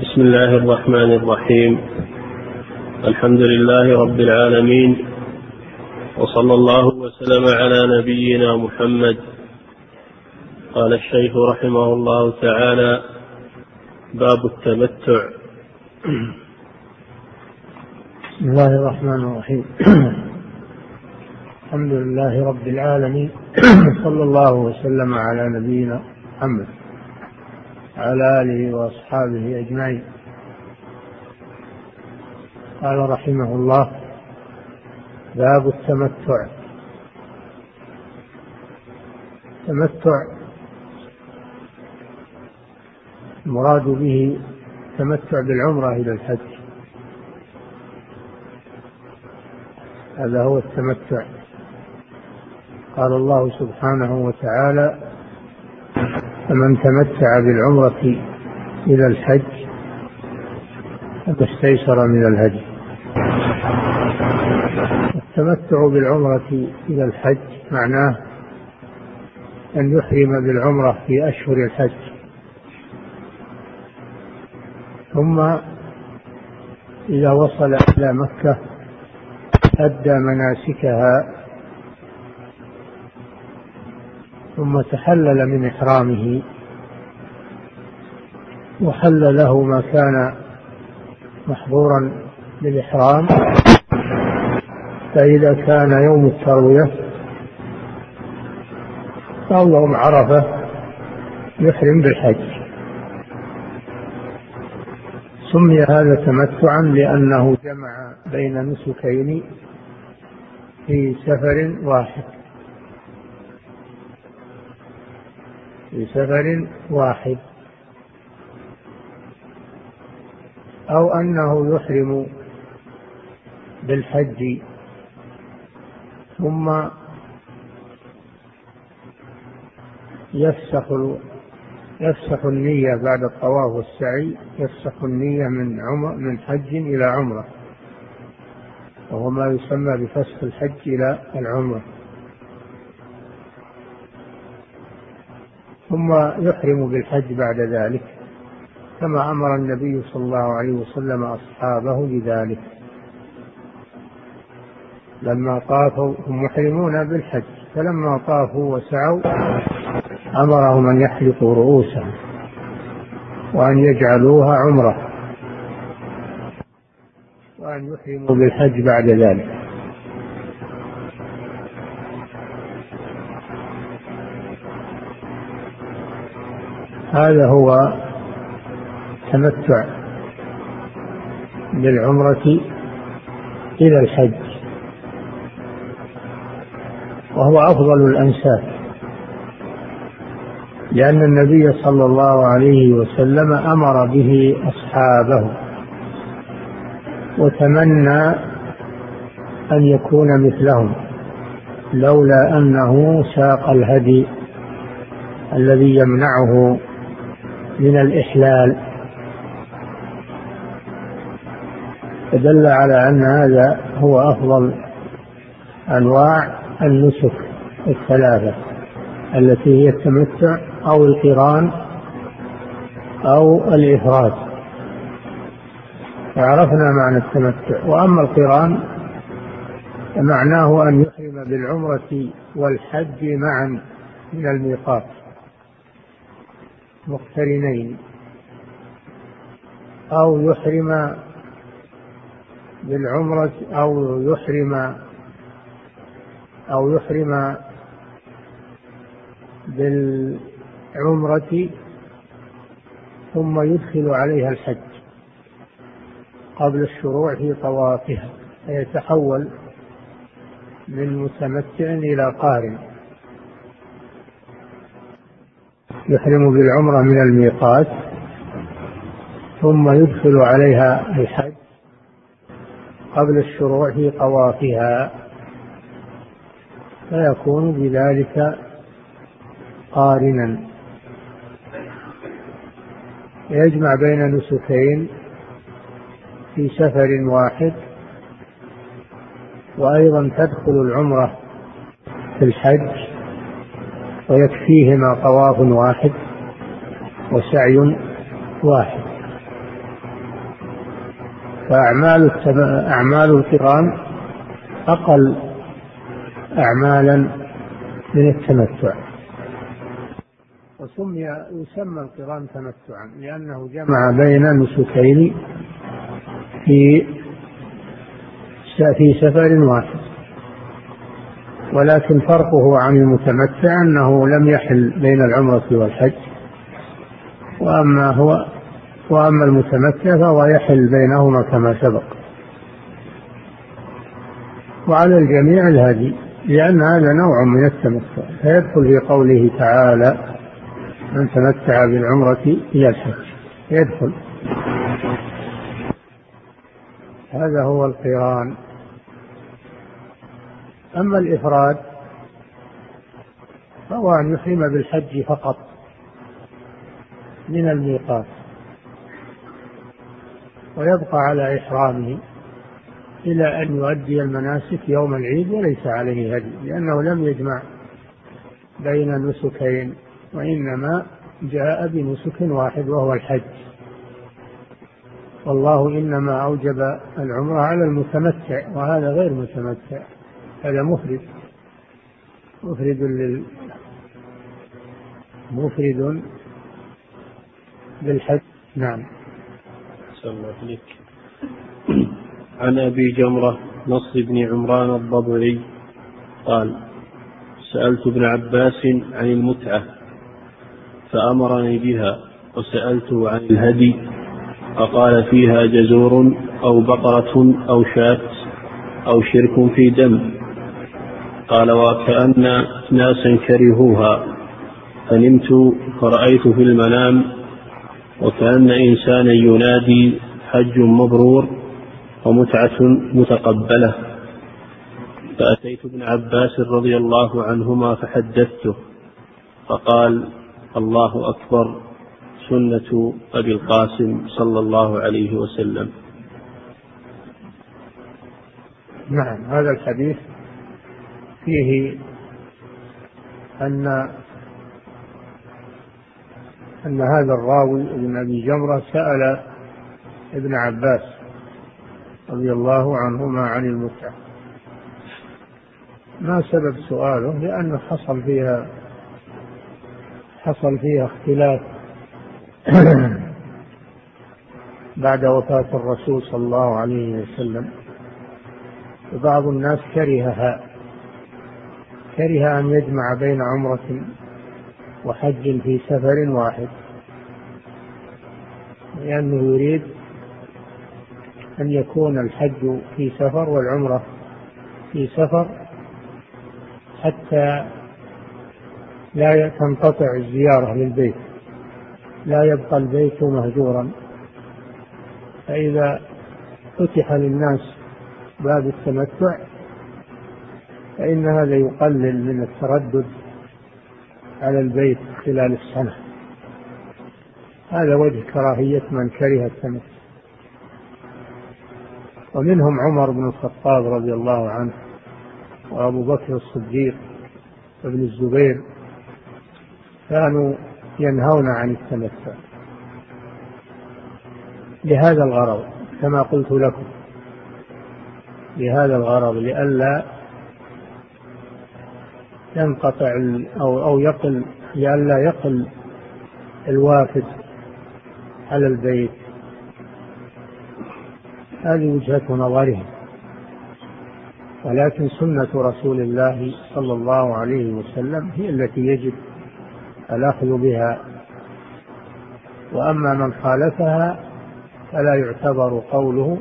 بسم الله الرحمن الرحيم. الحمد لله رب العالمين. وصلى الله وسلم على نبينا محمد. قال الشيخ رحمه الله تعالى باب التمتع. بسم الله الرحمن الرحيم. الحمد لله رب العالمين. صلى الله وسلم على نبينا محمد. وعلى آله وأصحابه أجمعين. قال رحمه الله باب التمتع. التمتع المراد به التمتع بالعمرة إلى الحج. هذا هو التمتع. قال الله سبحانه وتعالى فمن تمتع بالعمرة إلى الحج فما استيسر من الهدي. التمتع بالعمرة إلى الحج معناه أن يحرم بالعمرة في أشهر الحج. ثم إذا وصل إلى مكة أدى مناسكها ثم تحلل من إحرامه وحل له ما كان محظورا بالإحرام. فإذا كان يوم التروية أو يوم عرفة يحرم بالحج. سمي هذا تمتعا لأنه جمع بين نسكين في سفر واحد. في سفر واحد. أو أنه يحرم بالحج. ثم يفسخ يفسخ النية بعد الطواف والسعي. يفسخ النية من عمر من حج إلى عمرة. وهو ما يسمى بفسخ الحج إلى العمرة. ثم يحرم بالحج بعد ذلك كما أمر النبي صلى الله عليه وسلم أصحابه بذلك. لما طافوا هم محرمون بالحج فلما طافوا وسعوا أمرهم أن يحلقوا رؤوسهم وأن يجعلوها عمرة وأن يحرموا بالحج بعد ذلك. هذا هو تمتع بالعمرة إلى الحج وهو أفضل الأنساب لأن النبي صلى الله عليه وسلم أمر به أصحابه وتمنى أن يكون مثلهم لولا أنه ساق الهدي الذي يمنعه من الإحلال. فدل على أن هذا هو أفضل أنواع النسك الثلاثة التي هي التمتع أو القران أو الإفراد فعرفنا معنى التمتع. وأما القران فمعناه أن يحرم بالعمرة والحج معا من الميقات. مقترنين أو يحرم بالعمرة أو يحرم أو يحرم بالعمرة ثم يدخل عليها الحج قبل الشروع في طوافها فيتحول من متمتع إلى قارن. يحرم بالعمرة من الميقات ثم يدخل عليها الحج قبل الشروع في طوافها. فيكون بذلك قارنا. يجمع بين نسكين في سفر واحد وأيضا تدخل العمرة في الحج ويكفيهما طواف واحد وسعي واحد. فأعمال أعمال القرآن أقل أعمالا من التمتع. وسمي يسمى القرآن تمتعا لأنه جمع بين نسكين في في سفر واحد. ولكن فرقه عن المتمتع أنه لم يحل بين العمرة والحج. وأما هو وأما المتمتع فهو يحل بينهما كما سبق. وعلى الجميع الهدي لأن هذا نوع من التمتع. فيدخل في قوله تعالى من تمتع بالعمرة إلى الحج يدخل. هذا هو القرآن. أما الإفراد فهو أن يحرم بالحج فقط من الميقات ويبقى على إحرامه إلى أن يؤدي المناسك يوم العيد وليس عليه هدي لأنه لم يجمع بين النسكين وإنما جاء بنسك واحد وهو الحج. والله إنما أوجب العمرة على المتمتع وهذا غير متمتع. هذا مفرد. مفرد لل مفرد بالحج نعم. الله عليك عن أبي جمرة نصر بن عمران الضبعي قال سألت ابن عباس عن المتعة فأمرني بها وسألته عن الهدي فقال فيها جزور أو بقرة أو شاة أو شرك في دم. قال وكأن ناسا كرهوها. فنمت فرأيت في المنام وكأن إنسانا ينادي حج مبرور ومتعة متقبلة. فأتيت ابن عباس رضي الله عنهما فحدثته فقال الله أكبر سنة أبي القاسم صلى الله عليه وسلم. نعم هذا الحديث فيه أن أن هذا الراوي ابن أبي جمرة سأل ابن عباس رضي الله عنهما عن المتعة. ما سبب سؤاله؟ لأنه حصل فيها حصل فيها اختلاف بعد وفاة الرسول صلى الله عليه وسلم. وبعض الناس كرهها. كره أن يجمع بين عمرة وحج في سفر واحد لأنه يريد أن يكون الحج في سفر والعمرة في سفر حتى لا تنقطع الزيارة للبيت لا يبقى البيت مهجورا. فإذا فتح للناس باب التمتع فإن هذا يقلل من التردد على البيت خلال السنة. هذا وجه كراهية من كره التمتع ومنهم عمر بن الخطاب رضي الله عنه وأبو بكر الصديق وابن الزبير كانوا ينهون عن التمتع. لهذا الغرض كما قلت لكم لهذا الغرض لئلا ينقطع أو أو يقل لئلا يقل الوافد على البيت. هذه وجهة نظرهم. ولكن سنة رسول الله صلى الله عليه وسلم هي التي يجب الأخذ بها. وأما من خالفها فلا يعتبر قوله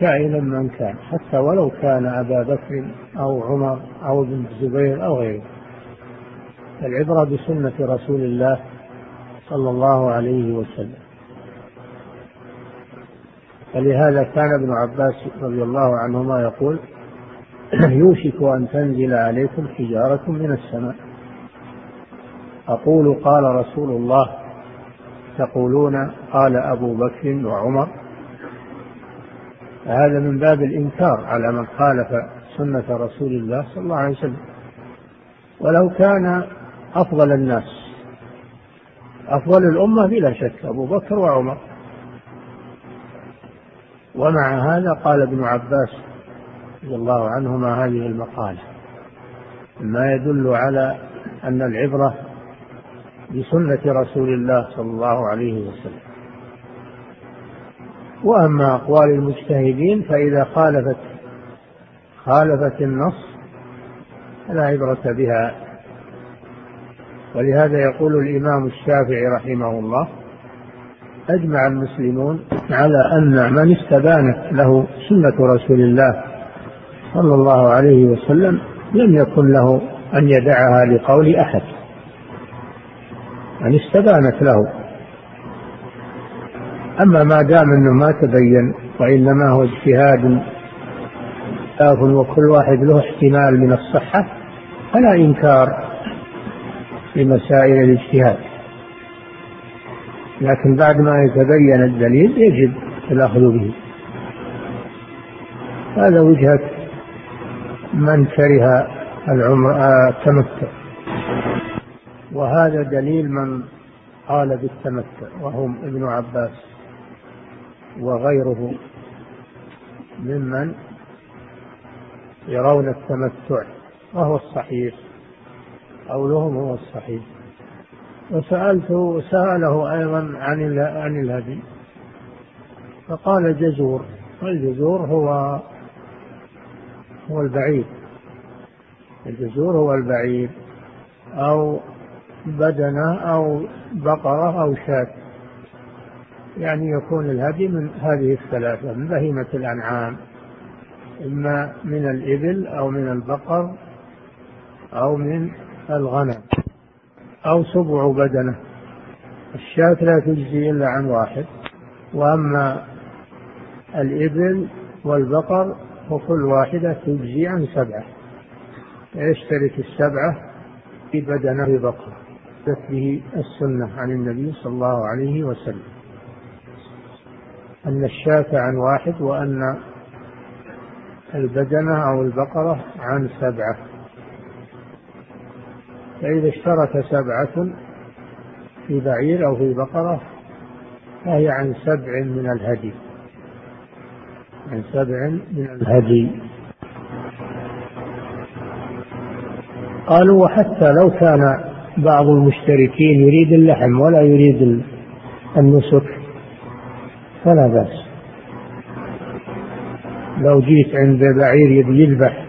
كائنا من كان حتى ولو كان أبا بكر أو عمر أو ابن الزبير أو غيره. العبرة بسنة رسول الله صلى الله عليه وسلم. فلهذا كان ابن عباس رضي الله عنهما يقول يوشك أن تنزل عليكم حجارة من السماء. أقول قال رسول الله. تقولون قال أبو بكر وعمر. هذا من باب الإنكار على من خالف سنة رسول الله صلى الله عليه وسلم. ولو كان أفضل الناس أفضل الأمة بلا شك أبو بكر وعمر. ومع هذا قال ابن عباس رضي الله عنهما هذه المقالة ما يدل على أن العبرة بسنة رسول الله صلى الله عليه وسلم. وأما أقوال المجتهدين فإذا خالفت خالفت النص فلا عبرة بها. ولهذا يقول الإمام الشافعي رحمه الله أجمع المسلمون على أن من استبانت له سنة رسول الله صلى الله عليه وسلم لم يكن له أن يدعها لقول أحد. أن استبانت له. أما ما دام أنه ما تبين وإنما هو اجتهاد وكل واحد له احتمال من الصحة فلا إنكار في مسائل الاجتهاد. لكن بعد ما يتبين الدليل يجب الأخذ به. هذا وجهة من كره العمر آه، التمتع. وهذا دليل من قال بالتمتع وهم ابن عباس وغيره ممن يرون التمتع وهو الصحيح. قولهم هو الصحيح. وسألته سأله أيضا عن عن الهدي. فقال جزور والجزور هو هو البعيد. الجزور هو البعيد. أو بدنة أو بقرة أو شاة. يعني يكون الهدي من هذه الثلاثة من بهيمة الأنعام. إما من الإبل أو من البقر أو من الغنم أو سبع بدنة. الشاة لا تجزي إلا عن واحد. وأما الإبل والبقر وكل واحدة تجزي عن سبعة. يشترك السبعة في بدنة بقر. به السنة عن النبي صلى الله عليه وسلم. أن الشاة عن واحد وأن البدنة أو البقرة عن سبعة. فإذا اشترك سبعة في بعير أو في بقرة فهي عن سبع من الهدي. عن سبع من الهدي. قالوا وحتى لو كان بعض المشتركين يريد اللحم ولا يريد النسك فلا بأس. لو جيت عند بعير يذبح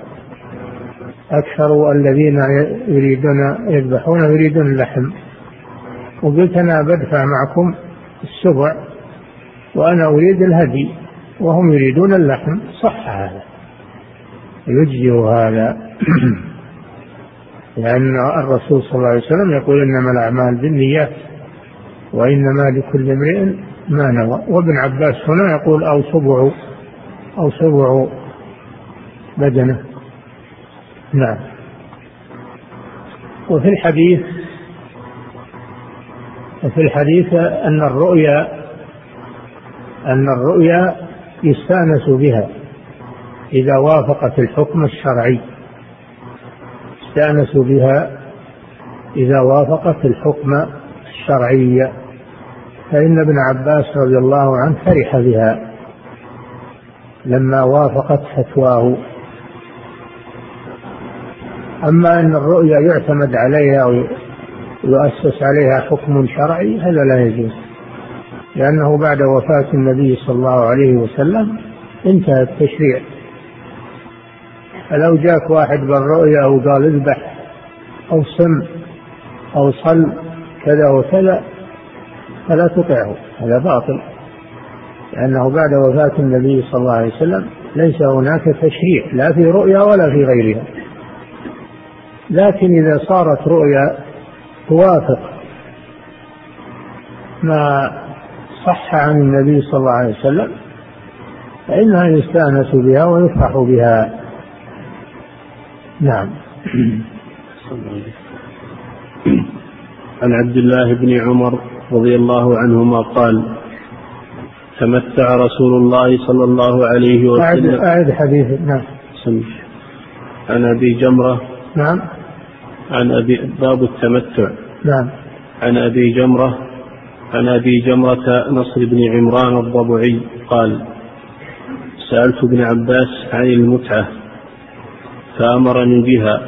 أكثر الذين يريدون يذبحون يريدون اللحم. وقلت أنا بدفع معكم السبع وأنا أريد الهدي وهم يريدون اللحم. صح هذا. يجزي هذا. لأن الرسول صلى الله عليه وسلم يقول إنما الأعمال بالنيات وإنما لكل امرئ ما نوى. وابن عباس هنا يقول أو سبع. أو سبع بدنة. نعم. وفي الحديث وفي الحديث أن الرؤيا أن الرؤيا يستأنس بها إذا وافقت الحكم الشرعي. يستأنس بها إذا وافقت الحكم الشرعي. فإن ابن عباس رضي الله عنه فرح بها. لما وافقت فتواه. أما أن الرؤيا يعتمد عليها أو يؤسس عليها حكم شرعي هذا لا يجوز. لأنه بعد وفاة النبي صلى الله عليه وسلم انتهى التشريع. فلو جاك واحد بالرؤيا وقال اذبح أو سم أو صل كذا وكذا فلا تطعه هذا باطل. لأنه بعد وفاة النبي صلى الله عليه وسلم ليس هناك تشريع لا في رؤيا ولا في غيرها. لكن إذا صارت رؤيا توافق ما صح عن النبي صلى الله عليه وسلم فإنها يستأنس بها ويفرح بها. نعم. عن عبد الله بن عمر رضي الله عنهما قال تمتع رسول الله صلى الله عليه وسلم. أعد حديث. نعم. عن أبي جمرة. نعم. عن أبي باب التمتع. نعم. عن أبي جمرة. عن أبي جمرة نصر بن عمران الضبعي قال سألت ابن عباس عن المتعة فأمرني بها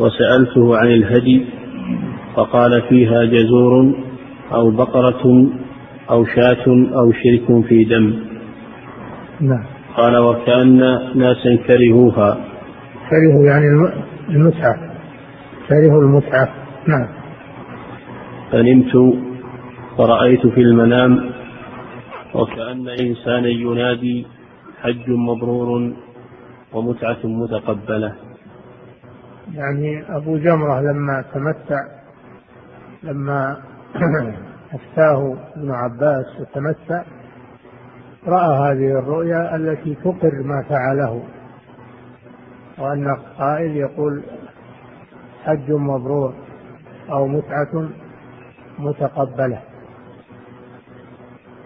وسألته عن الهدي فقال فيها جزور أو بقرة أو شاة أو شرك في دم. نعم. قال وكأن ناسا كرهوها. كرهوا يعني المتعة. كرهوا المتعة. نعم. فنمت فرأيت في المنام وكأن إنسانا ينادي حج مبرور ومتعة متقبلة. يعني أبو جمرة لما تمتع لما أفتاه ابن عباس وتمتع رأى هذه الرؤيا التي تقر ما فعله. وأن قائل يقول حج مبرور أو متعة متقبلة.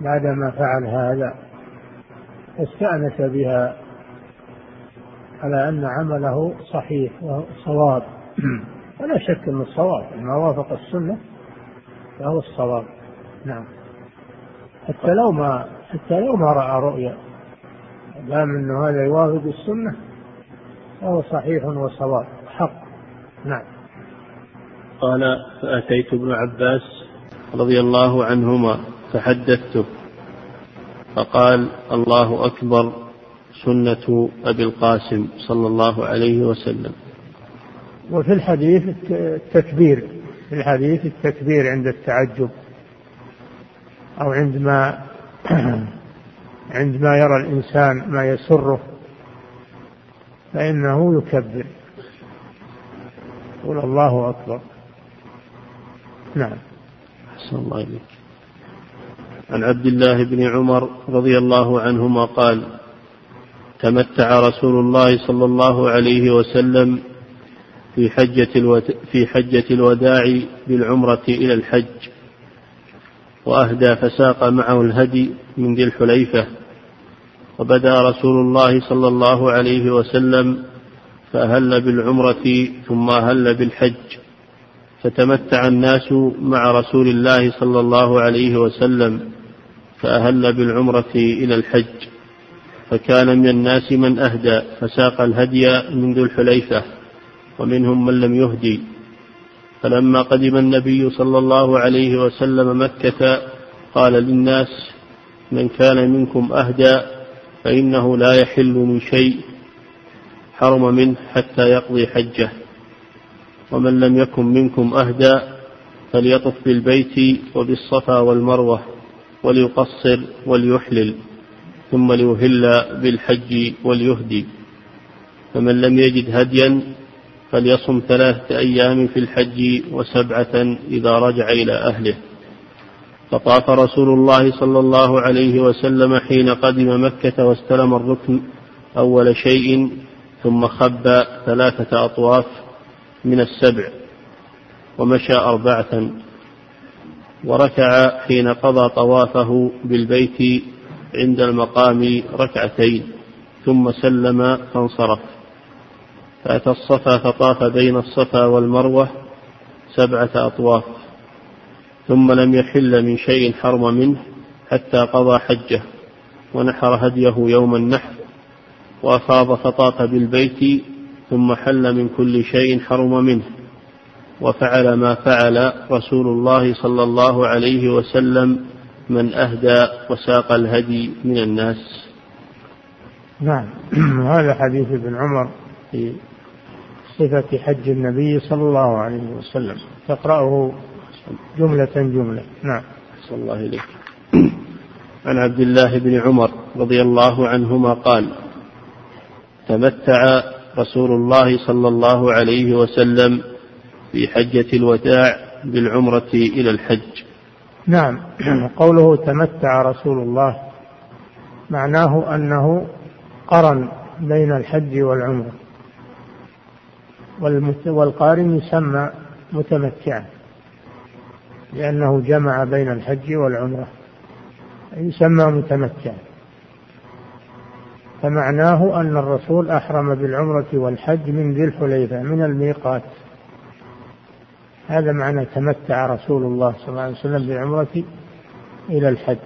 بعدما فعل هذا استأنس بها على أن عمله صحيح وصواب ولا شك أنه الصواب ما وافق السنة فهو الصواب. نعم. حتى لو ما حتى لو ما رأى رؤيا دام أنه هذا يوافق السنة فهو صحيح وصواب. حق. نعم. قال فأتيت ابن عباس رضي الله عنهما فحدثته فقال الله أكبر سنة أبي القاسم صلى الله عليه وسلم. وفي الحديث التكبير في الحديث التكبير عند التعجب. أو عندما عندما يرى الإنسان ما يسره فإنه يكبر. يقول الله أكبر. نعم. أحسن الله إليك. عن عبد الله بن عمر رضي الله عنهما قال تمتع رسول الله صلى الله عليه وسلم في حجة في حجة الوداع بالعمرة إلى الحج. وأهدى فساق معه الهدي من ذي الحليفة. وبدأ رسول الله صلى الله عليه وسلم فأهل بالعمرة ثم أهل بالحج. فتمتع الناس مع رسول الله صلى الله عليه وسلم فأهل بالعمرة إلى الحج. فكان من الناس من أهدى فساق الهدي من ذو الحليفة ومنهم من لم يهدي. فلما قدم النبي صلى الله عليه وسلم مكة قال للناس من كان منكم أهدى فإنه لا يحل من شيء حرم منه حتى يقضي حجه. ومن لم يكن منكم أهدى فليطف بالبيت وبالصفا والمروة وليقصر وليحلل ثم ليهل بالحج وليهدي. فمن لم يجد هديا فليصم ثلاثة أيام في الحج وسبعة إذا رجع إلى أهله. فطاف رسول الله صلى الله عليه وسلم حين قدم مكة واستلم الركن أول شيء ثم خب ثلاثة أطواف من السبع ومشى أربعة وركع حين قضى طوافه بالبيت عند المقام ركعتين ثم سلم فانصرف. فأتى الصفا فطاف بين الصفا والمروة سبعة أطواف ثم لم يحل من شيء حرم منه حتى قضى حجه ونحر هديه يوم النحر وأفاض فطاف بالبيت ثم حل من كل شيء حرم منه وفعل ما فعل رسول الله صلى الله عليه وسلم من أهدى وساق الهدي من الناس. نعم. هذا حديث ابن عمر. في صفة حج النبي صلى الله عليه وسلم. تقرأه جملة جملة. نعم. صلى الله إليك. عن عبد الله بن عمر رضي الله عنهما قال تمتع رسول الله صلى الله عليه وسلم في حجة الوداع بالعمرة إلى الحج. نعم. قوله تمتع رسول الله معناه أنه قرن بين الحج والعمرة. والقارن يسمى متمتعا لأنه جمع بين الحج والعمرة يسمى متمتعا. فمعناه أن الرسول أحرم بالعمرة والحج من ذي الحليفة من الميقات. هذا معنى تمتع رسول الله صلى الله عليه وسلم بالعمرة إلى الحج.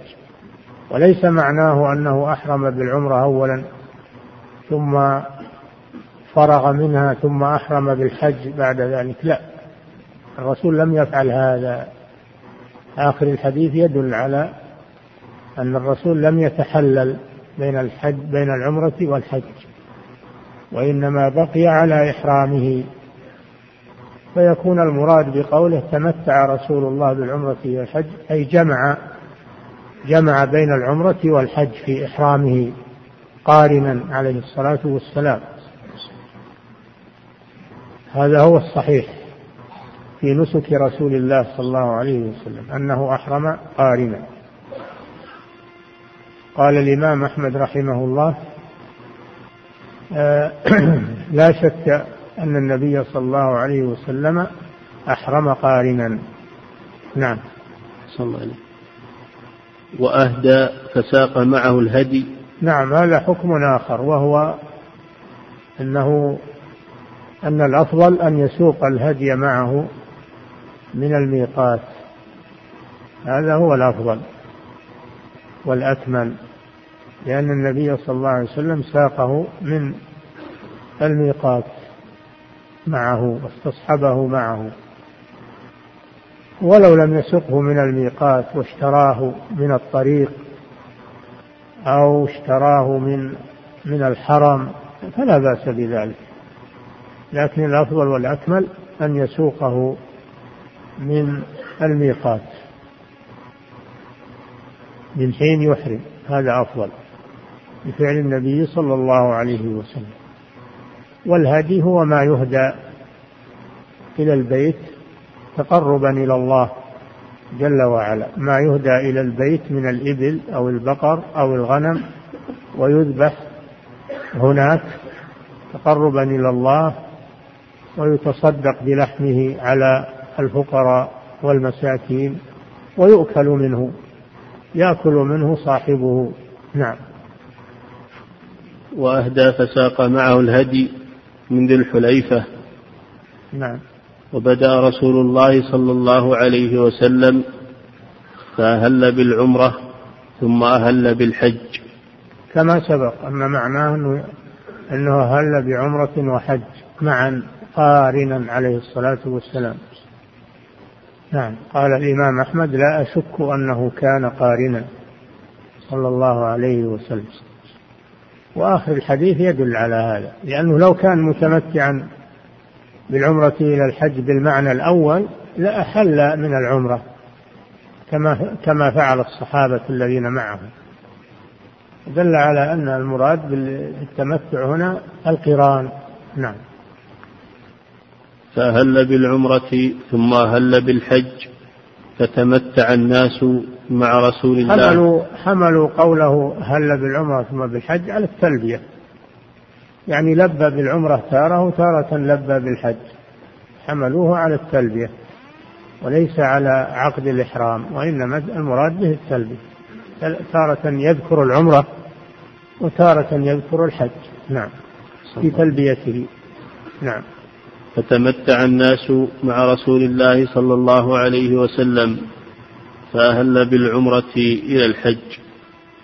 وليس معناه أنه أحرم بالعمرة أولا ثم فرغ منها ثم أحرم بالحج بعد ذلك. لا الرسول لم يفعل هذا. آخر الحديث يدل على أن الرسول لم يتحلل بين الحج بين العمرة والحج وإنما بقي على إحرامه. فيكون المراد بقوله تمتع رسول الله بالعمرة والحج أي جمع جمع بين العمرة والحج في إحرامه قارنا عليه الصلاة والسلام. هذا هو الصحيح في نسك رسول الله صلى الله عليه وسلم أنه أحرم قارنا. قال الإمام أحمد رحمه الله آه، لا شك أن النبي صلى الله عليه وسلم أحرم قارنا. نعم. صلى الله عليه وأهدى فساق معه الهدي. نعم هذا حكم آخر وهو أنه أن الأفضل أن يسوق الهدي معه من الميقات. هذا هو الأفضل والأكمل لأن النبي صلى الله عليه وسلم ساقه من الميقات معه واستصحبه معه. ولو لم يسقه من الميقات واشتراه من الطريق أو اشتراه من من الحرم فلا بأس بذلك. لكن الأفضل والأكمل أن يسوقه من الميقات. من حين يحرم. هذا أفضل. بفعل النبي صلى الله عليه وسلم. والهدي هو ما يهدى إلى البيت تقربا إلى الله جل وعلا. ما يهدى إلى البيت من الإبل أو البقر أو الغنم ويذبح هناك تقربا إلى الله ويتصدق بلحمه على الفقراء والمساكين ويؤكل منه يأكل منه صاحبه. نعم. وأهدى فساق معه الهدي من ذي الحليفة. نعم. وبدا رسول الله صلى الله عليه وسلم فأهل بالعمرة ثم أهل بالحج. كما سبق أن معناه أنه أهل بعمرة وحج معا. قارنا عليه الصلاة والسلام. نعم قال الإمام أحمد لا أشك أنه كان قارنا. صلى الله عليه وسلم. وآخر الحديث يدل على هذا لأنه لو كان متمتعا بالعمرة إلى الحج بالمعنى الأول لأحل من العمرة كما كما فعل الصحابة الذين معه دل على أن المراد بالتمتع هنا القران. نعم. فأهل بالعمرة ثم أهل بالحج فتمتع الناس مع رسول الله؟ حملوا حملوا قوله هل بالعمرة ثم بالحج على التلبية. يعني لبى بالعمرة تارة وتارة لبى بالحج. حملوه على التلبية. وليس على عقد الإحرام وإنما المراد به التلبية. تارة يذكر العمرة وتارة يذكر الحج. نعم. في تلبيته. نعم. فتمتع الناس مع رسول الله صلى الله عليه وسلم فأهل بالعمرة إلى الحج.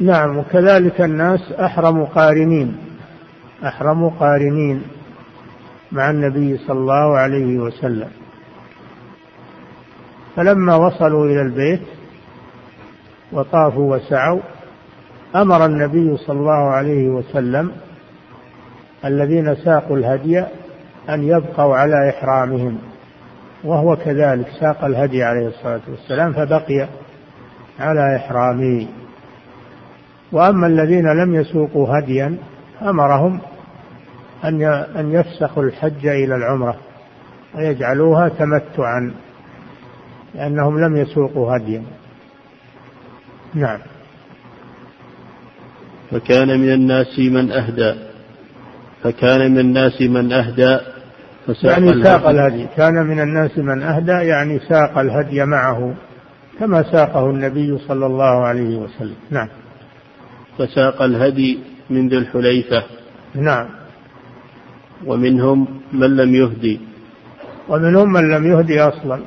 نعم وكذلك الناس أحرموا قارنين أحرموا قارنين مع النبي صلى الله عليه وسلم. فلما وصلوا إلى البيت وطافوا وسعوا أمر النبي صلى الله عليه وسلم الذين ساقوا الهدي أن يبقوا على إحرامهم. وهو كذلك ساق الهدي عليه الصلاة والسلام فبقي على إحرامه. وأما الذين لم يسوقوا هديا أمرهم أن أن يفسخوا الحج إلى العمرة ويجعلوها تمتعا لأنهم لم يسوقوا هديا. نعم. فكان من الناس من أهدى فكان من الناس من أهدى يعني ساق الهدي. كان من الناس من أهدى يعني ساق الهدي معه كما ساقه النبي صلى الله عليه وسلم. نعم. فساق الهدي من ذي الحليفة. نعم. ومنهم من لم يهدي. ومنهم من لم يهدي أصلا.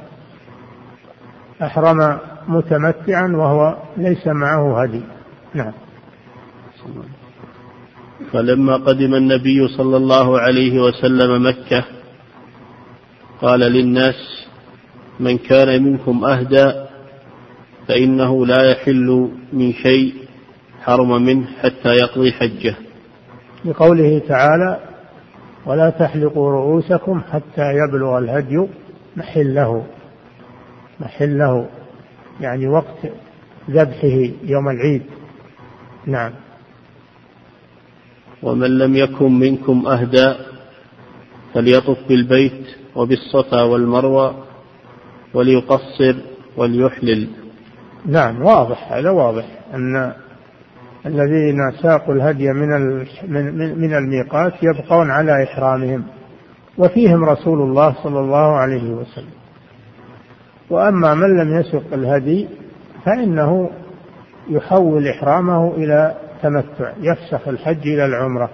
أحرم متمتعا وهو ليس معه هدي. نعم. فلما قدم النبي صلى الله عليه وسلم مكة قال للناس من كان منكم أهدى فإنه لا يحل من شيء حرم منه حتى يقضي حجه. لقوله تعالى ولا تحلقوا رؤوسكم حتى يبلغ الهدي محله. محله يعني وقت ذبحه يوم العيد. نعم. ومن لم يكن منكم أهدى فليطف بالبيت وبالصفا والمروة وليقصر وليحلل. نعم واضح هذا واضح أن الذين ساقوا الهدي من من الميقات يبقون على إحرامهم وفيهم رسول الله صلى الله عليه وسلم. وأما من لم يسق الهدي فإنه يحول إحرامه إلى تمتع يفسخ الحج إلى العمرة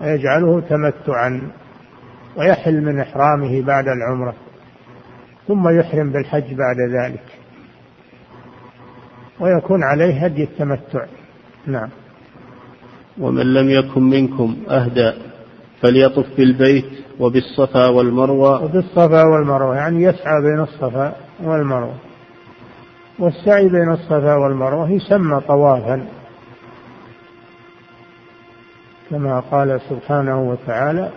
ويجعله تمتعا. ويحل من إحرامه بعد العمرة ثم يحرم بالحج بعد ذلك. ويكون عليه هدي التمتع. نعم. ومن لم يكن منكم أهدى فليطف بالبيت وبالصفا والمروة. وبالصفا والمروة يعني يسعى بين الصفا والمروة. والسعي بين الصفا والمروة يسمى طوافا. كما قال سبحانه وتعالى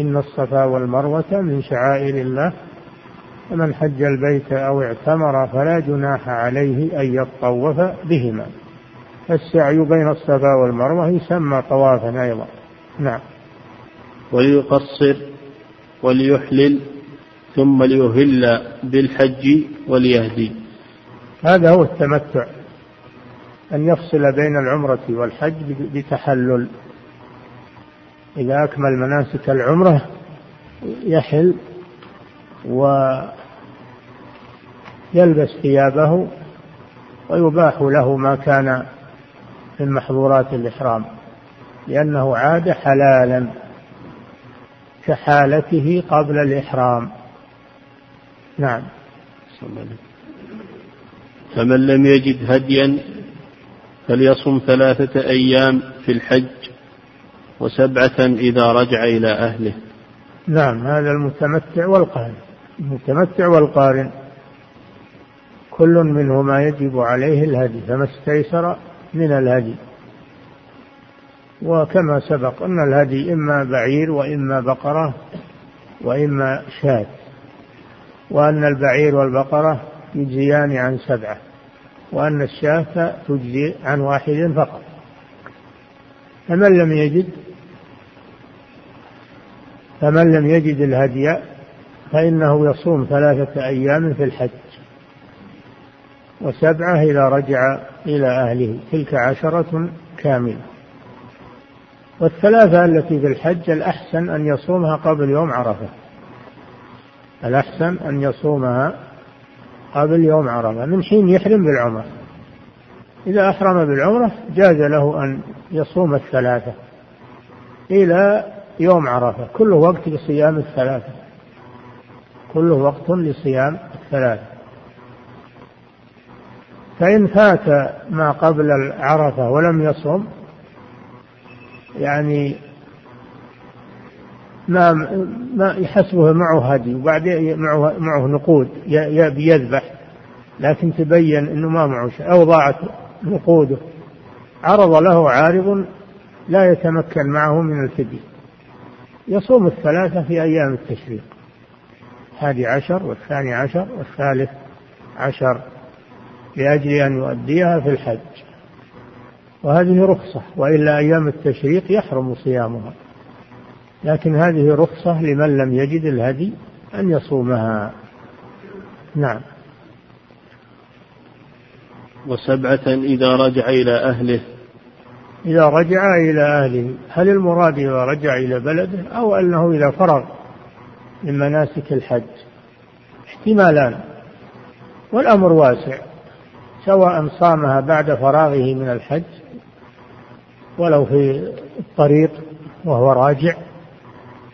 إن الصفا والمروة من شعائر الله فمن حج البيت أو اعتمر فلا جناح عليه أن يطوف بهما. السعي بين الصفا والمروة يسمى طوافا أيضا. نعم. وليقصر وليحلل ثم ليهل بالحج وليهدي. هذا هو التمتع أن يفصل بين العمرة والحج بتحلل. إذا أكمل مناسك العمرة يحل ويلبس ثيابه ويباح له ما كان من محظورات الإحرام لأنه عاد حلالا كحالته قبل الإحرام. نعم. فمن لم يجد هديا فليصم ثلاثة أيام في الحج وسبعة إذا رجع إلى أهله. نعم هذا المتمتع والقارن. المتمتع والقارن كل منهما يجب عليه الهدي فما استيسر من الهدي. وكما سبق أن الهدي إما بعير وإما بقرة وإما شاة وأن البعير والبقرة يجزيان عن سبعة وأن الشاة تجزي عن واحد فقط. فمن لم يجد فمن لم يجد الهدي فإنه يصوم ثلاثة أيام في الحج وسبعة إذا رجع إلى أهله. تلك عشرة كاملة. والثلاثة التي في الحج الأحسن أن يصومها قبل يوم عرفة. الأحسن أن يصومها قبل يوم عرفة. من حين يحرم بالعمرة. إذا أحرم بالعمرة جاز له أن يصوم الثلاثة إلى يوم عرفة. كله وقت لصيام الثلاثة. كله وقت لصيام الثلاثة. فإن فات ما قبل العرفة ولم يصم يعني ما ما يحسبه معه هدي وبعدين معه معه نقود يذبح. لكن تبين إنه ما معه شيء. أو ضاعت نقوده. عرض له عارض لا يتمكن معه من الفدية. يصوم الثلاثة في أيام التشريق. الحادي عشر والثاني عشر والثالث عشر لأجل أن يؤديها في الحج. وهذه رخصة وإلا أيام التشريق يحرم صيامها. لكن هذه رخصة لمن لم يجد الهدي أن يصومها. نعم. وسبعة إذا رجع إلى أهله إذا رجع إلى أهله هل المراد إذا رجع إلى بلده أو أنه إذا فرغ من مناسك الحج؟ احتمالان. والأمر واسع سواء صامها بعد فراغه من الحج ولو في الطريق وهو راجع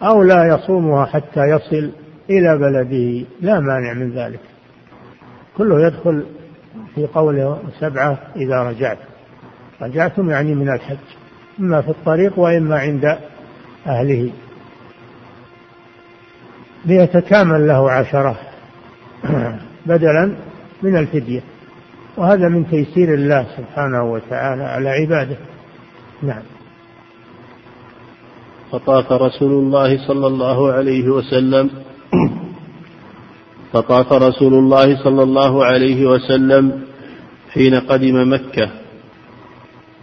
أو لا يصومها حتى يصل إلى بلده لا مانع من ذلك. كله يدخل في قوله سبعة إذا رجعت. رجعتم يعني من الحج إما في الطريق وإما عند أهله. ليتكامل له عشرة بدلا من الفدية. وهذا من تيسير الله سبحانه وتعالى على عباده. نعم. فطاف رسول الله صلى الله عليه وسلم فطاف رسول الله صلى الله عليه وسلم حين قدم مكة.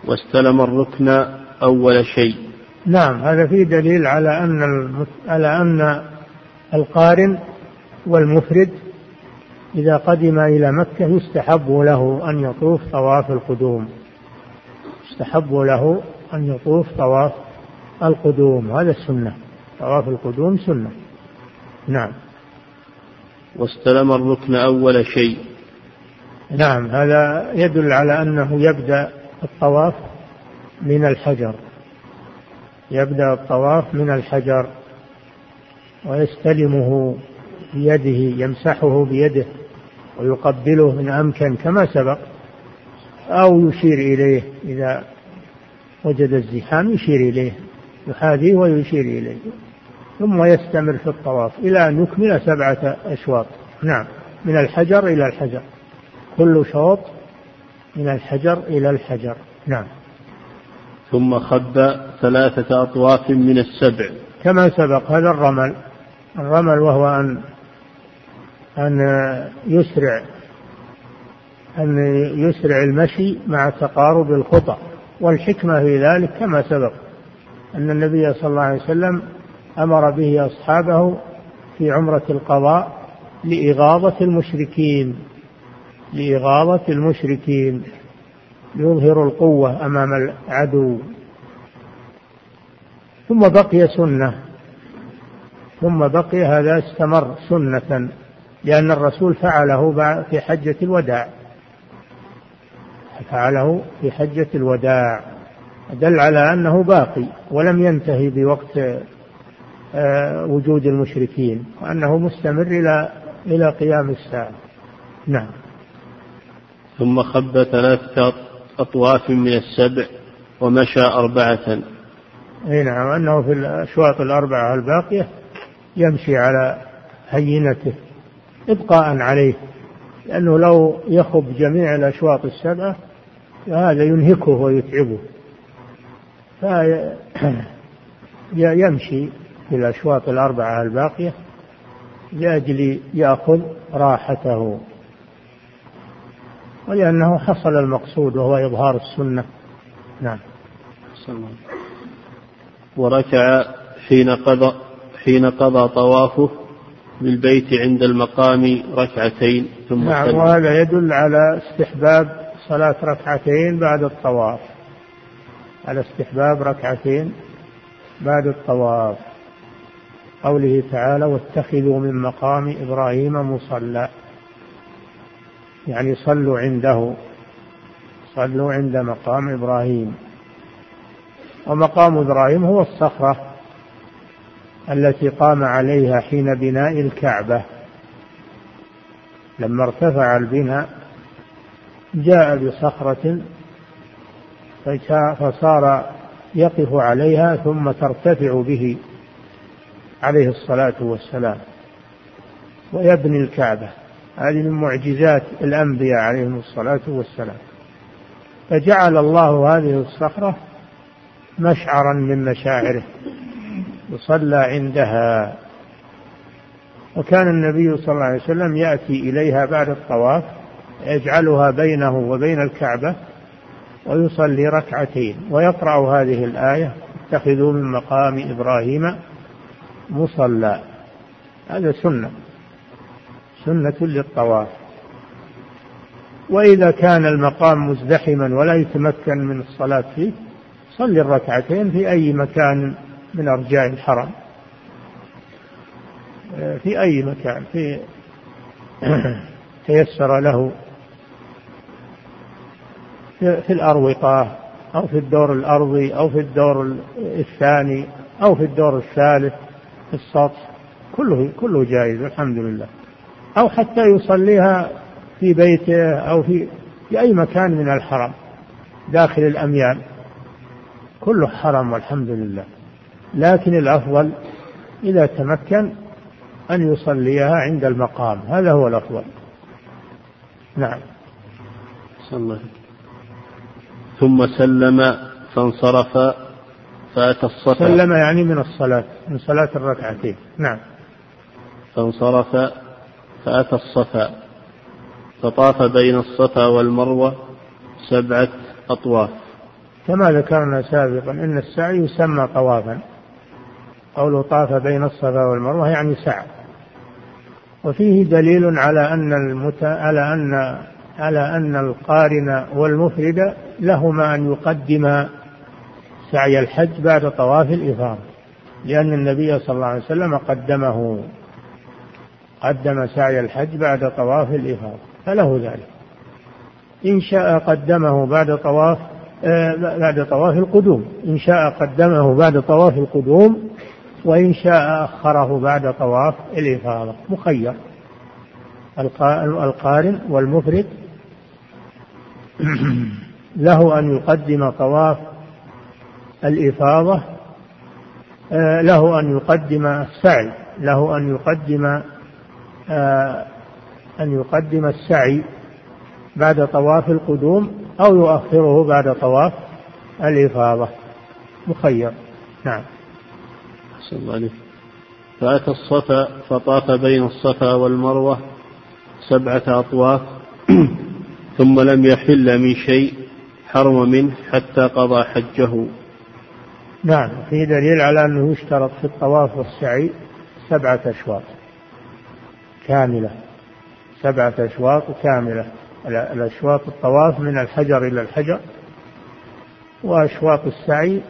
واستلم الركن أول شيء. نعم هذا فيه دليل على أن على أن القارن والمفرد إذا قدم إلى مكة يستحب له أن يطوف طواف القدوم. يستحب له أن يطوف طواف القدوم. هذا السنة. طواف القدوم سنة. نعم. واستلم الركن أول شيء. نعم هذا يدل على أنه يبدأ الطواف من الحجر. يبدأ الطواف من الحجر ويستلمه بيده يمسحه بيده ويقبله إن أمكن كما سبق أو يشير إليه. إذا وجد الزحام يشير إليه يحاذيه ويشير إليه ثم يستمر في الطواف إلى أن يكمل سبعة أشواط. نعم من الحجر إلى الحجر. كل شوط من الحجر إلى الحجر. نعم. ثم خب ثلاثة أطواف من السبع. كما سبق هذا الرمل. الرمل وهو أن أن يسرع أن يسرع المشي مع تقارب الخطى. والحكمة في ذلك كما سبق أن النبي صلى الله عليه وسلم أمر به أصحابه في عمرة القضاء لإغاظة المشركين. لإغاظة المشركين يظهر القوة أمام العدو. ثم بقي سنة. ثم بقي هذا استمر سنة لأن الرسول فعله في حجة الوداع. فعله في حجة الوداع. دل على أنه باقي ولم ينتهي بوقت آه، وجود المشركين وأنه مستمر إلى إلى قيام الساعة. نعم. ثم خب ثلاثة أطواف من السبع ومشى أربعة. أي نعم أنه في الأشواط الأربعة الباقية يمشي على هينته إبقاء عليه لأنه لو يخب جميع الأشواط السبعة فهذا ينهكه ويتعبه. فيمشي في الأشواط الأربعة الباقية لأجل يأخذ راحته. ولأنه حصل المقصود وهو إظهار السنة. نعم. وركع حين قضى حين قضى طوافه بالبيت عند المقام ركعتين ثم نعم وهذا يدل على استحباب صلاة ركعتين بعد الطواف. على استحباب ركعتين بعد الطواف. قوله تعالى واتخذوا من مقام إبراهيم مصلى. يعني صلوا عنده صلوا عند مقام إبراهيم. ومقام إبراهيم هو الصخرة التي قام عليها حين بناء الكعبة. لما ارتفع البناء جاء بصخرة فصار يقف عليها ثم ترتفع به عليه الصلاة والسلام ويبني الكعبة. هذه من معجزات الأنبياء عليهم الصلاة والسلام. فجعل الله هذه الصخرة مشعرا من مشاعره يصلى عندها. وكان النبي صلى الله عليه وسلم يأتي إليها بعد الطواف يجعلها بينه وبين الكعبة ويصلي ركعتين. ويقرأ هذه الآية اتخذوا من مقام إبراهيم مصلى. هذا سنة. سنة للطواف. وإذا كان المقام مزدحما ولا يتمكن من الصلاة فيه صلي الركعتين في أي مكان من أرجاء الحرم. في أي مكان في تيسر له في الأروقة أو في الدور الأرضي أو في الدور الثاني أو في الدور الثالث في السطح. كله كله جائز الحمد لله. أو حتى يصليها في بيته أو في في أي مكان من الحرم داخل الأميال. كله حرم والحمد لله. لكن الأفضل إذا تمكن أن يصليها عند المقام. هذا هو الأفضل. نعم. الله ثم سلم فانصرف فأتى الصفا. سلم يعني من الصلاة من صلاة الركعتين. نعم. فانصرف فأتى الصفا فطاف بين الصفا والمروة سبعة أطواف. كما ذكرنا سابقا أن السعي يسمى طوافا. قوله طاف بين الصفا والمروة يعني سعى. وفيه دليل على أن المت... على أن على أن القارن والمفرد لهما أن يقدم سعي الحج بعد طواف الإفاضة لأن النبي صلى الله عليه وسلم قدمه. قدم سعي الحج بعد طواف الإفاضة فله ذلك. إن شاء قدمه بعد طواف آه، بعد طواف القدوم. إن شاء قدمه بعد طواف القدوم وإن شاء أخره بعد طواف الإفاضة. مخير. القارن والمفرد له أن يقدم طواف الإفاضة آه، له أن يقدم السعي له أن يقدم أن يقدم السعي بعد طواف القدوم أو يؤخره بعد طواف الإفاضة. مخير. نعم. الله عليه فأتى الصفا فطاف بين الصفا والمروة سبعة أطواف ثم لم يحل من شيء حرم منه حتى قضى حجه. نعم. في دليل على أنه يشترط في الطواف والسعي سبعة أشواط. كاملة سبعة أشواط كاملة. الأشواط الطواف من الحجر إلى الحجر وأشواط السعي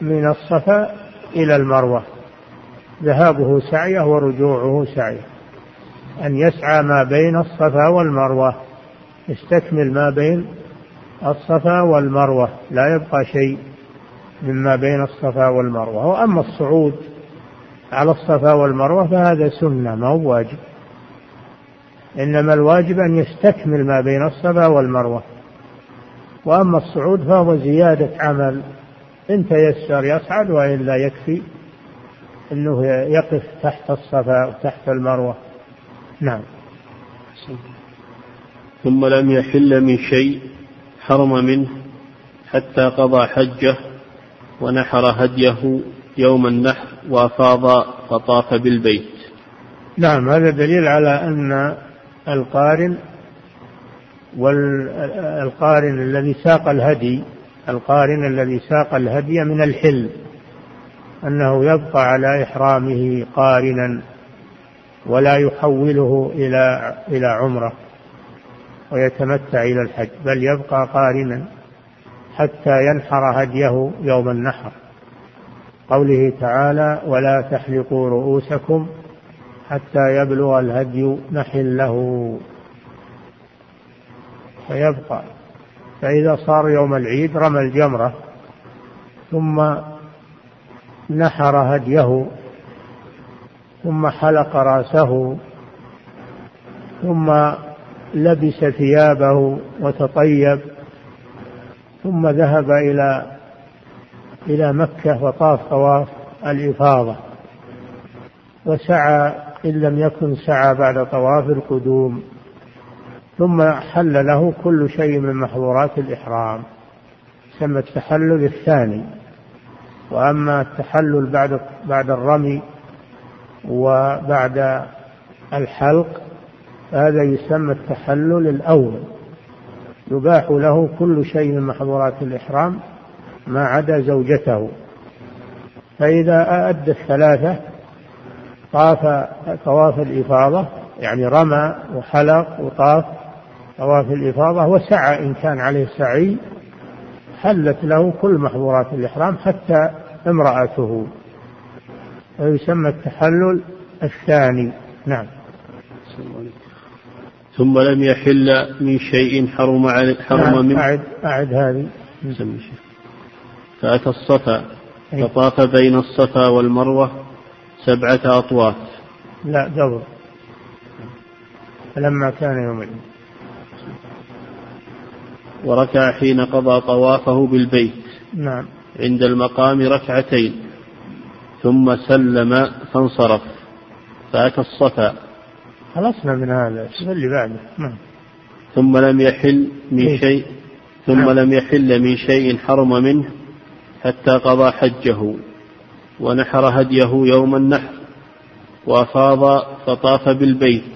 من الصفا إلى المروة. ذهابه سعيه ورجوعه سعيه. أن يسعى ما بين الصفا والمروة. يستكمل ما بين الصفا والمروة. لا يبقى شيء مما بين الصفا والمروة. وأما الصعود على الصفا والمروة فهذا سنة ما هو واجب. إنما الواجب أن يستكمل ما بين الصفا والمروة. وأما الصعود فهو زيادة عمل إن تيسر يصعد وإلا يكفي أنه يقف تحت الصفا وتحت المروة. نعم. ثم لم يحل من شيء حرم منه حتى قضى حجه ونحر هديه يوم النحر وأفاض فطاف بالبيت. نعم هذا دليل على أن القارن والقارن الذي ساق الهدي القارن الذي ساق الهدي من الحل أنه يبقى على إحرامه قارنا ولا يحوله إلى إلى عمره ويتمتع إلى الحج بل يبقى قارنا حتى ينحر هديه يوم النحر. قوله تعالى ولا تحلقوا رؤوسكم حتى يبلغ الهدي محله فيبقى. فإذا صار يوم العيد رمى الجمرة ثم نحر هديه ثم حلق رأسه ثم لبس ثيابه وتطيب ثم ذهب إلى إلى مكة وطاف طواف الإفاضة وسعى إن لم يكن سعى بعد طواف القدوم ثم حل له كل شيء من محظورات الإحرام سمى التحلل الثاني. وأما التحلل بعد بعد الرمي وبعد الحلق هذا يسمى التحلل الأول. يباح له كل شيء من محظورات الإحرام ما عدا زوجته. فإذا أدى الثلاثة طاف طواف الإفاضة يعني رمى وحلق وطاف طواف الإفاضة وسعى إن كان عليه سعي حلت له كل محظورات الإحرام حتى امرأته. ويسمى التحلل الثاني. نعم. ثم لم يحل من شيء حرم حرم منه. أعد أعد هذه. فأتى الصفا فطاف بين الصفا والمروة سبعة أطواف لا قبل فلما كان يوم العيد. وركع حين قضى طوافه بالبيت. نعم. عند المقام ركعتين. ثم سلم فانصرف. فأتى الصفا. خلصنا من هذا. اللي بعده. نعم. ثم لم يحل من إيه؟ شيء. ثم نعم. لم يحل من شيء حرم منه حتى قضى حجه. ونحر هديه يوم النحر وأفاض فطاف بالبيت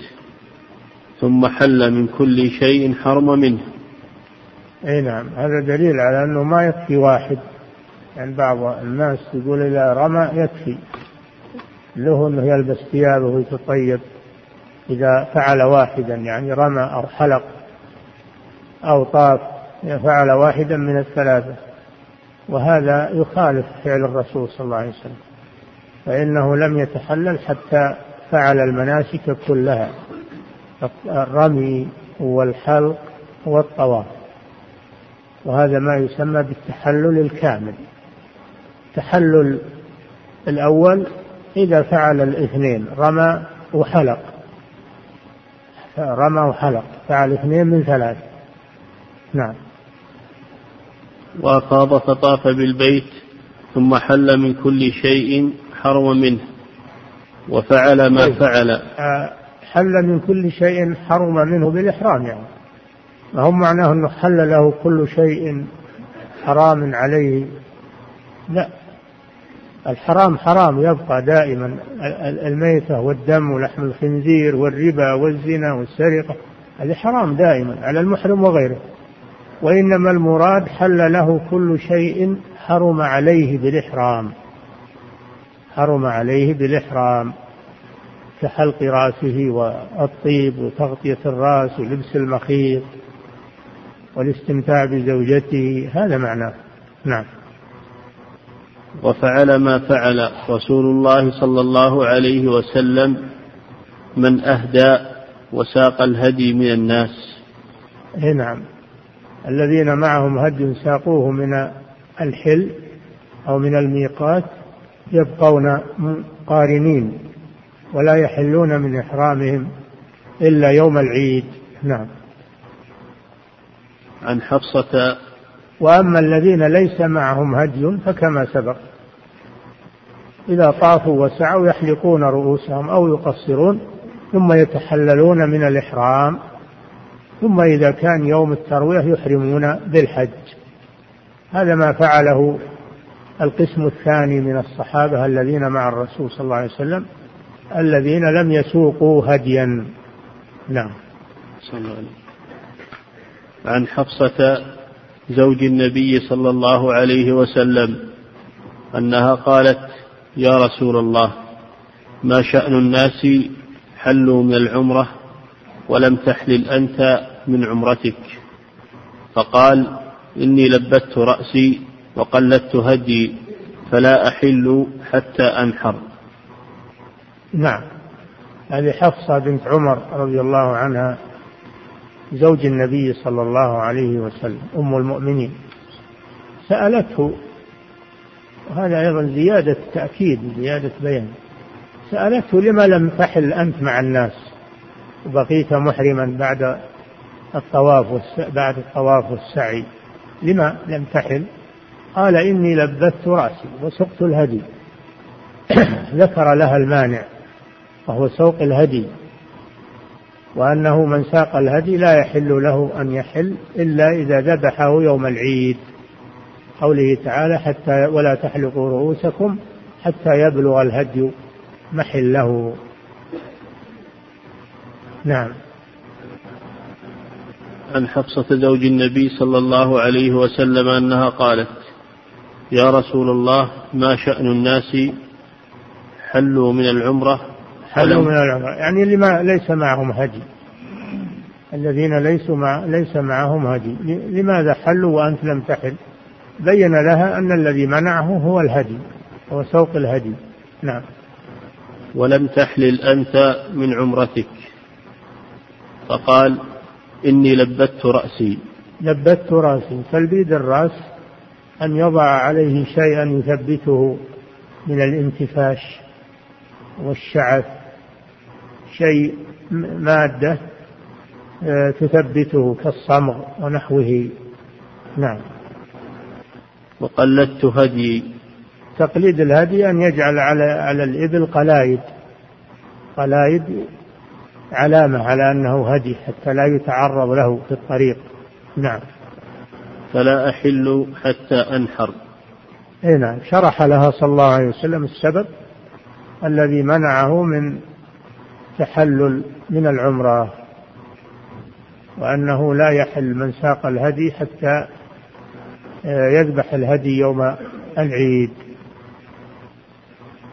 ثم حل من كل شيء حرم منه. أي نعم هذا دليل على أنه ما يكفي واحد. يعني بعض الناس يقول إذا رمى يكفي. له أنه يلبس ثيابه ويتطيب. إذا فعل واحدا يعني رمى أو حلق أو طاف فعل واحدا من الثلاثة. وهذا يخالف فعل الرسول صلى الله عليه وسلم. فإنه لم يتحلل حتى فعل المناسك كلها الرمي والحلق والطواف. وهذا ما يسمى بالتحلل الكامل. التحلل الأول إذا فعل الاثنين رمى وحلق. رمى وحلق فعل اثنين من ثلاث نعم. وأفاض فطاف بالبيت ثم حل من كل شيء حرم منه وفعل ما طيب. فعل. آه، حل من كل شيء حرم منه بالإحرام يعني. ما هو معناه أنه حل له كل شيء حرام عليه؟ لا. الحرام حرام يبقى دائما الميتة والدم ولحم الخنزير والربا والزنا والسرقة هذه حرام دائما على المحرم وغيره. وإنما المراد حل له كل شيء حرم عليه بالإحرام. حرم عليه بالإحرام كحلق رأسه والطيب وتغطية الرأس ولبس المخيط والاستمتاع بزوجته هذا معناه. نعم. وفعل ما فعل رسول الله صلى الله عليه وسلم من أهدى وساق الهدي من الناس. اي نعم. الذين معهم هدي ساقوه من الحل أو من الميقات يبقون قارنين ولا يحلون من إحرامهم إلا يوم العيد. نعم. عن حفصة وأما الذين ليس معهم هدي فكما سبق إذا طافوا وسعوا يحلقون رؤوسهم أو يقصرون ثم يتحللون من الإحرام. ثم إذا كان يوم التروية يحرمون بالحج. هذا ما فعله القسم الثاني من الصحابة الذين مع الرسول صلى الله عليه وسلم الذين لم يسوقوا هديا. نعم. صلى الله عليه عن حفصة زوج النبي صلى الله عليه وسلم أنها قالت يا رسول الله ما شأن الناس حلوا من العمرة ولم تحلل أنت من عمرتك. فقال إني لبت رأسي وقلدت هدي فلا أحل حتى أنحر. نعم. هذه حفصة بنت عمر رضي الله عنها زوج النبي صلى الله عليه وسلم أم المؤمنين. سألته وهذا أيضا زيادة تأكيد زيادة بيان. سألته لما لم تحل أنت مع الناس؟ وبقيت محرما بعد الطواف بعد الطواف والسعي لما لم تحل؟ قال إني لبثت رأسي وسقت الهدي. ذكر لها المانع وهو سوق الهدي. وأنه من ساق الهدي لا يحل له أن يحل إلا إذا ذبحه يوم العيد. قوله تعالى حتى ولا تحلقوا رؤوسكم حتى يبلغ الهدي محله. نعم. عن حفصة زوج النبي صلى الله عليه وسلم أنها قالت يا رسول الله ما شأن الناس؟ حلوا من العمرة حلوا من العمرة. يعني اللي ما ليس معهم هدي. الذين ليسوا مع ليس معهم هدي. لماذا حلوا وأنت لم تحل؟ بين لها أن الذي منعه هو الهدي هو سوق الهدي. نعم. ولم تحلل أنت من عمرتك. فقال إني لبت رأسي. لبت رأسي. تلبيد الرأس أن يضع عليه شيئا يثبته من الانتفاش والشعث. شيء مادة آه، تثبته كالصمغ ونحوه. نعم. وقلدت هدي. تقليد الهدي أن يجعل على على الإبل قلايد. قلايد علامة على أنه هدي حتى لا يتعرض له في الطريق. نعم. فلا أحل حتى أنحر. أي نعم. شرح لها صلى الله عليه وسلم السبب الذي منعه من تحلل من العمرة وأنه لا يحل من ساق الهدي حتى آه، يذبح الهدي يوم العيد.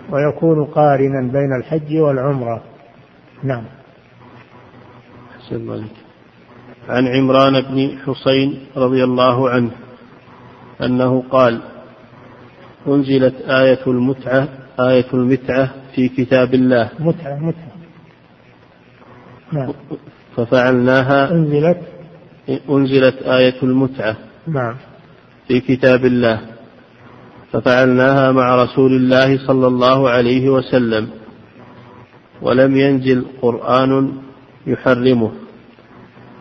ويكون قارنا بين الحج والعمرة. نعم. عن عمران بن حسين رضي الله عنه أنه قال أنزلت آية المتعة آية المتعة في كتاب الله. متعة متعة. نعم. ففعلناها. أنزلت. أنزلت آية المتعة نعم. في كتاب الله. ففعلناها مع رسول الله صلى الله عليه وسلم. ولم ينزل قرآن يحرمه.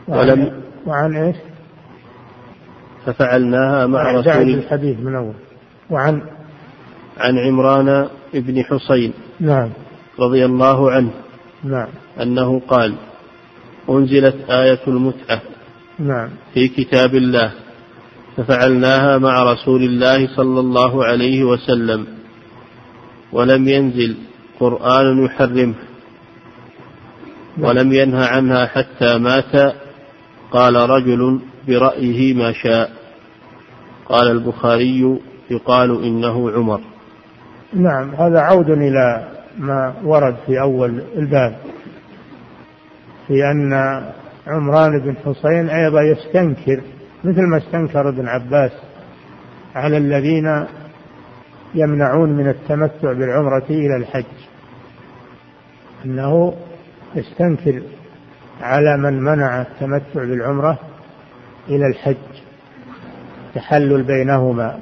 ولم وعن إيش؟ ففعلناها مع رسول الحديث من أول. وعن عن عمران بن حصين نعم. رضي الله عنه. نعم. أنه قال أنزلت آية المتعة نعم. في كتاب الله ففعلناها مع رسول الله صلى الله عليه وسلم ولم ينزل قرآن يحرمه. ولم ينه عنها حتى مات. قال رجل برأيه ما شاء. قال البخاري يقال إنه عمر. نعم هذا عود إلى ما ورد في أول الباب في أن عمران بن حسين أيضا يستنكر مثل ما استنكر ابن عباس على الذين يمنعون من التمتع بالعمرة إلى الحج أنه يستنكر على من منع التمتع بالعمرة إلى الحج تحلل بينهما.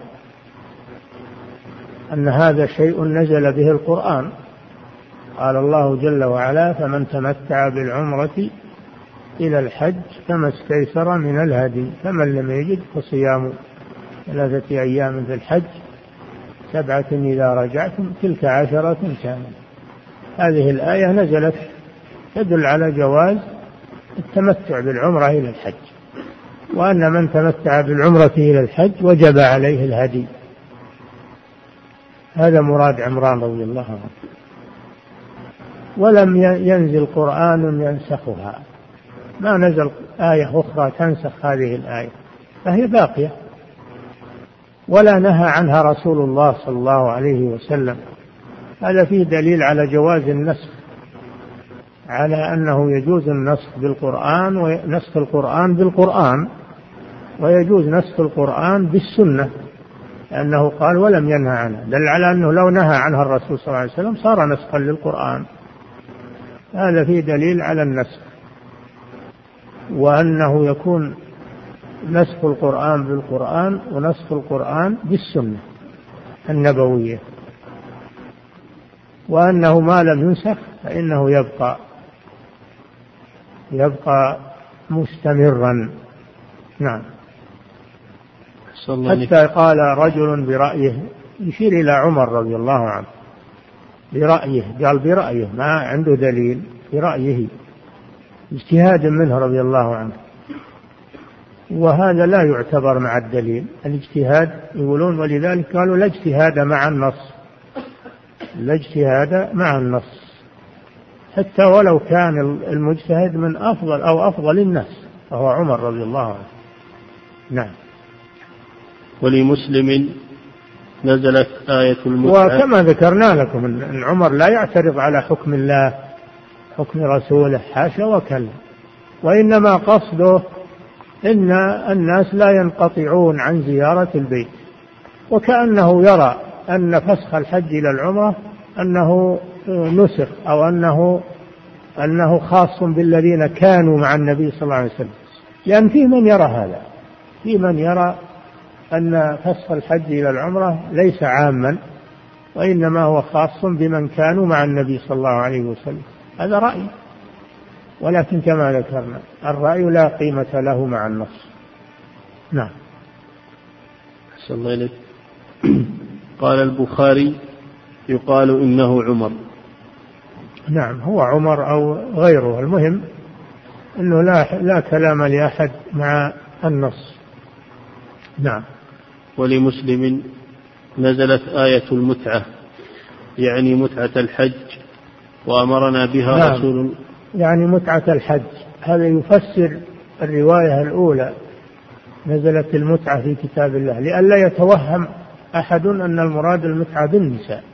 أن هذا شيء نزل به القرآن. قال الله جل وعلا فمن تمتع بالعمرة إلى الحج فما استيسر من الهدي فمن لم يجد فصيام ثلاثة أيام في الحج سبعة إذا رجعتم تلك عشرة كاملة. هذه الآية نزلت تدل على جواز التمتع بالعمرة إلى الحج. وأن من تمتع بالعمرة إلى الحج وجب عليه الهدي. هذا مراد عمران رضي الله عنه. ولم ينزل قرآن ينسخها. ما نزل آية أخرى تنسخ هذه الآية. فهي باقية. ولا نهى عنها رسول الله صلى الله عليه وسلم. هذا فيه دليل على جواز النسخ. على أنه يجوز النسخ بالقرآن ونسخ القرآن بالقرآن ويجوز نسخ القرآن بالسنة لأنه قال ولم ينهى عنها دل على أنه لو نهى عنها الرسول صلى الله عليه وسلم صار نسخا للقرآن. هذا فيه دليل على النسخ وأنه يكون نسخ القرآن بالقرآن ونسخ القرآن بالسنة النبوية. وأنه ما لم ينسخ فإنه يبقى يبقى مستمرا. نعم. حتى قال رجل برأيه يشير إلى عمر رضي الله عنه. برأيه قال برأيه ما عنده دليل برأيه. اجتهاد منه رضي الله عنه. وهذا لا يعتبر مع الدليل. الاجتهاد يقولون ولذلك قالوا لا اجتهاد مع النص. لا اجتهاد مع النص. حتى ولو كان المجتهد من أفضل أو أفضل الناس فهو عمر رضي الله عنه. نعم. ولمسلم نزلت آية المتعة وكما ذكرنا لكم أن عمر لا يعترض على حكم الله حكم رسوله حاشا وكلا. وإنما قصده إن الناس لا ينقطعون عن زيارة البيت. وكأنه يرى أن فسخ الحج إلى العمرة أنه نسخ أو أنه أنه خاص بالذين كانوا مع النبي صلى الله عليه وسلم. لأن في من يرى هذا. في من يرى أن فسخ الحج إلى العمرة ليس عاما وإنما هو خاص بمن كانوا مع النبي صلى الله عليه وسلم. هذا رأي. ولكن كما ذكرنا الرأي لا قيمة له مع النص. نعم. أحسن الله إليك. قال البخاري يقال إنه عمر. نعم هو عمر أو غيره. المهم أنه لا, لا كلام لأحد مع النص. نعم. ولمسلم نزلت آية المتعة يعني متعة الحج وأمرنا بها نعم. رسول. يعني متعة الحج. هذا يفسر الرواية الأولى. نزلت المتعة في كتاب الله لئلا يتوهم أحد أن المراد المتعة بالنساء.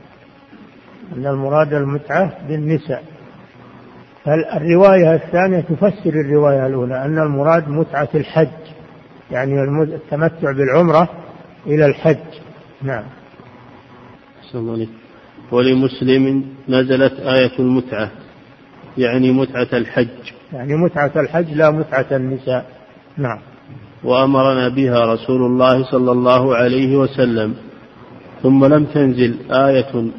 أن المراد المتعة بالنساء. فالرواية الثانية تفسر الرواية الأولى أن المراد متعة الحج يعني التمتع بالعمرة إلى الحج. نعم. ولمسلم نزلت آية المتعة يعني متعة الحج. يعني متعة الحج لا متعة النساء. نعم. وأمرنا بها رسول الله صلى الله عليه وسلم. ثم لم تنزل آية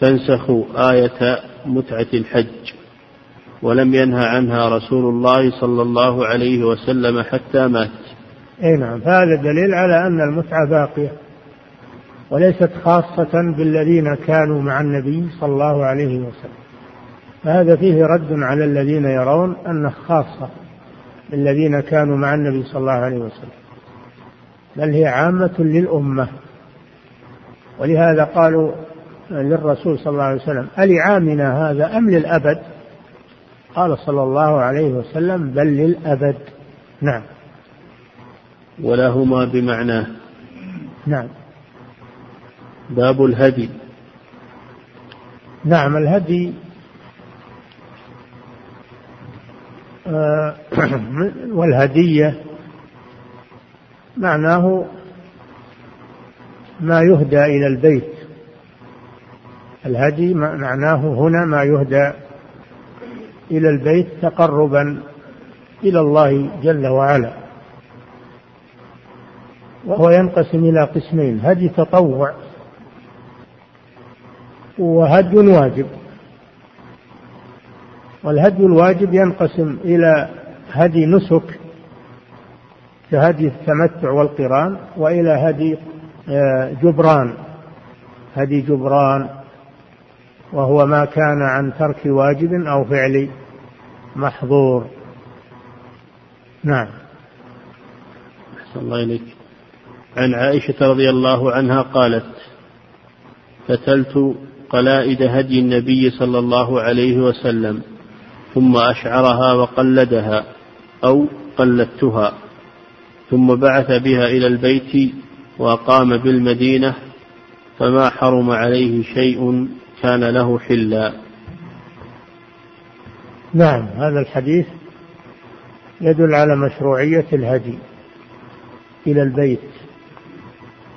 تنسخ آية متعة الحج ولم ينهى عنها رسول الله صلى الله عليه وسلم حتى مات. أي نعم فهذا دليل على أن المتعة باقية وليست خاصة بالذين كانوا مع النبي صلى الله عليه وسلم. فهذا فيه رد على الذين يرون انه خاصة بالذين كانوا مع النبي صلى الله عليه وسلم. بل هي عامة للأمة. ولهذا قالوا للرسول صلى الله عليه وسلم ألعامنا هذا أم للأبد؟ قال صلى الله عليه وسلم بل للأبد. نعم. ولهما بمعناه نعم. باب الهدي. نعم الهدي آه، والهدية معناه ما يهدى إلى البيت. الهدي معناه هنا ما يهدى إلى البيت تقربا إلى الله جل وعلا. وهو ينقسم إلى قسمين هدي تطوع وهدي واجب. والهدي الواجب ينقسم إلى هدي نسك كهدي التمتع والقران وإلى هدي آه، جبران. هدي جبران وهو ما كان عن ترك واجب أو فعل محظور. نعم. أحسن الله إليك. عن عائشة رضي الله عنها قالت فتلت قلائد هدي النبي صلى الله عليه وسلم ثم أشعرها وقلدها أو قلدتها ثم بعث بها إلى البيت وأقام بالمدينة فما حرم عليه شيء كان له حلا. نعم هذا الحديث يدل على مشروعية الهدي إلى البيت.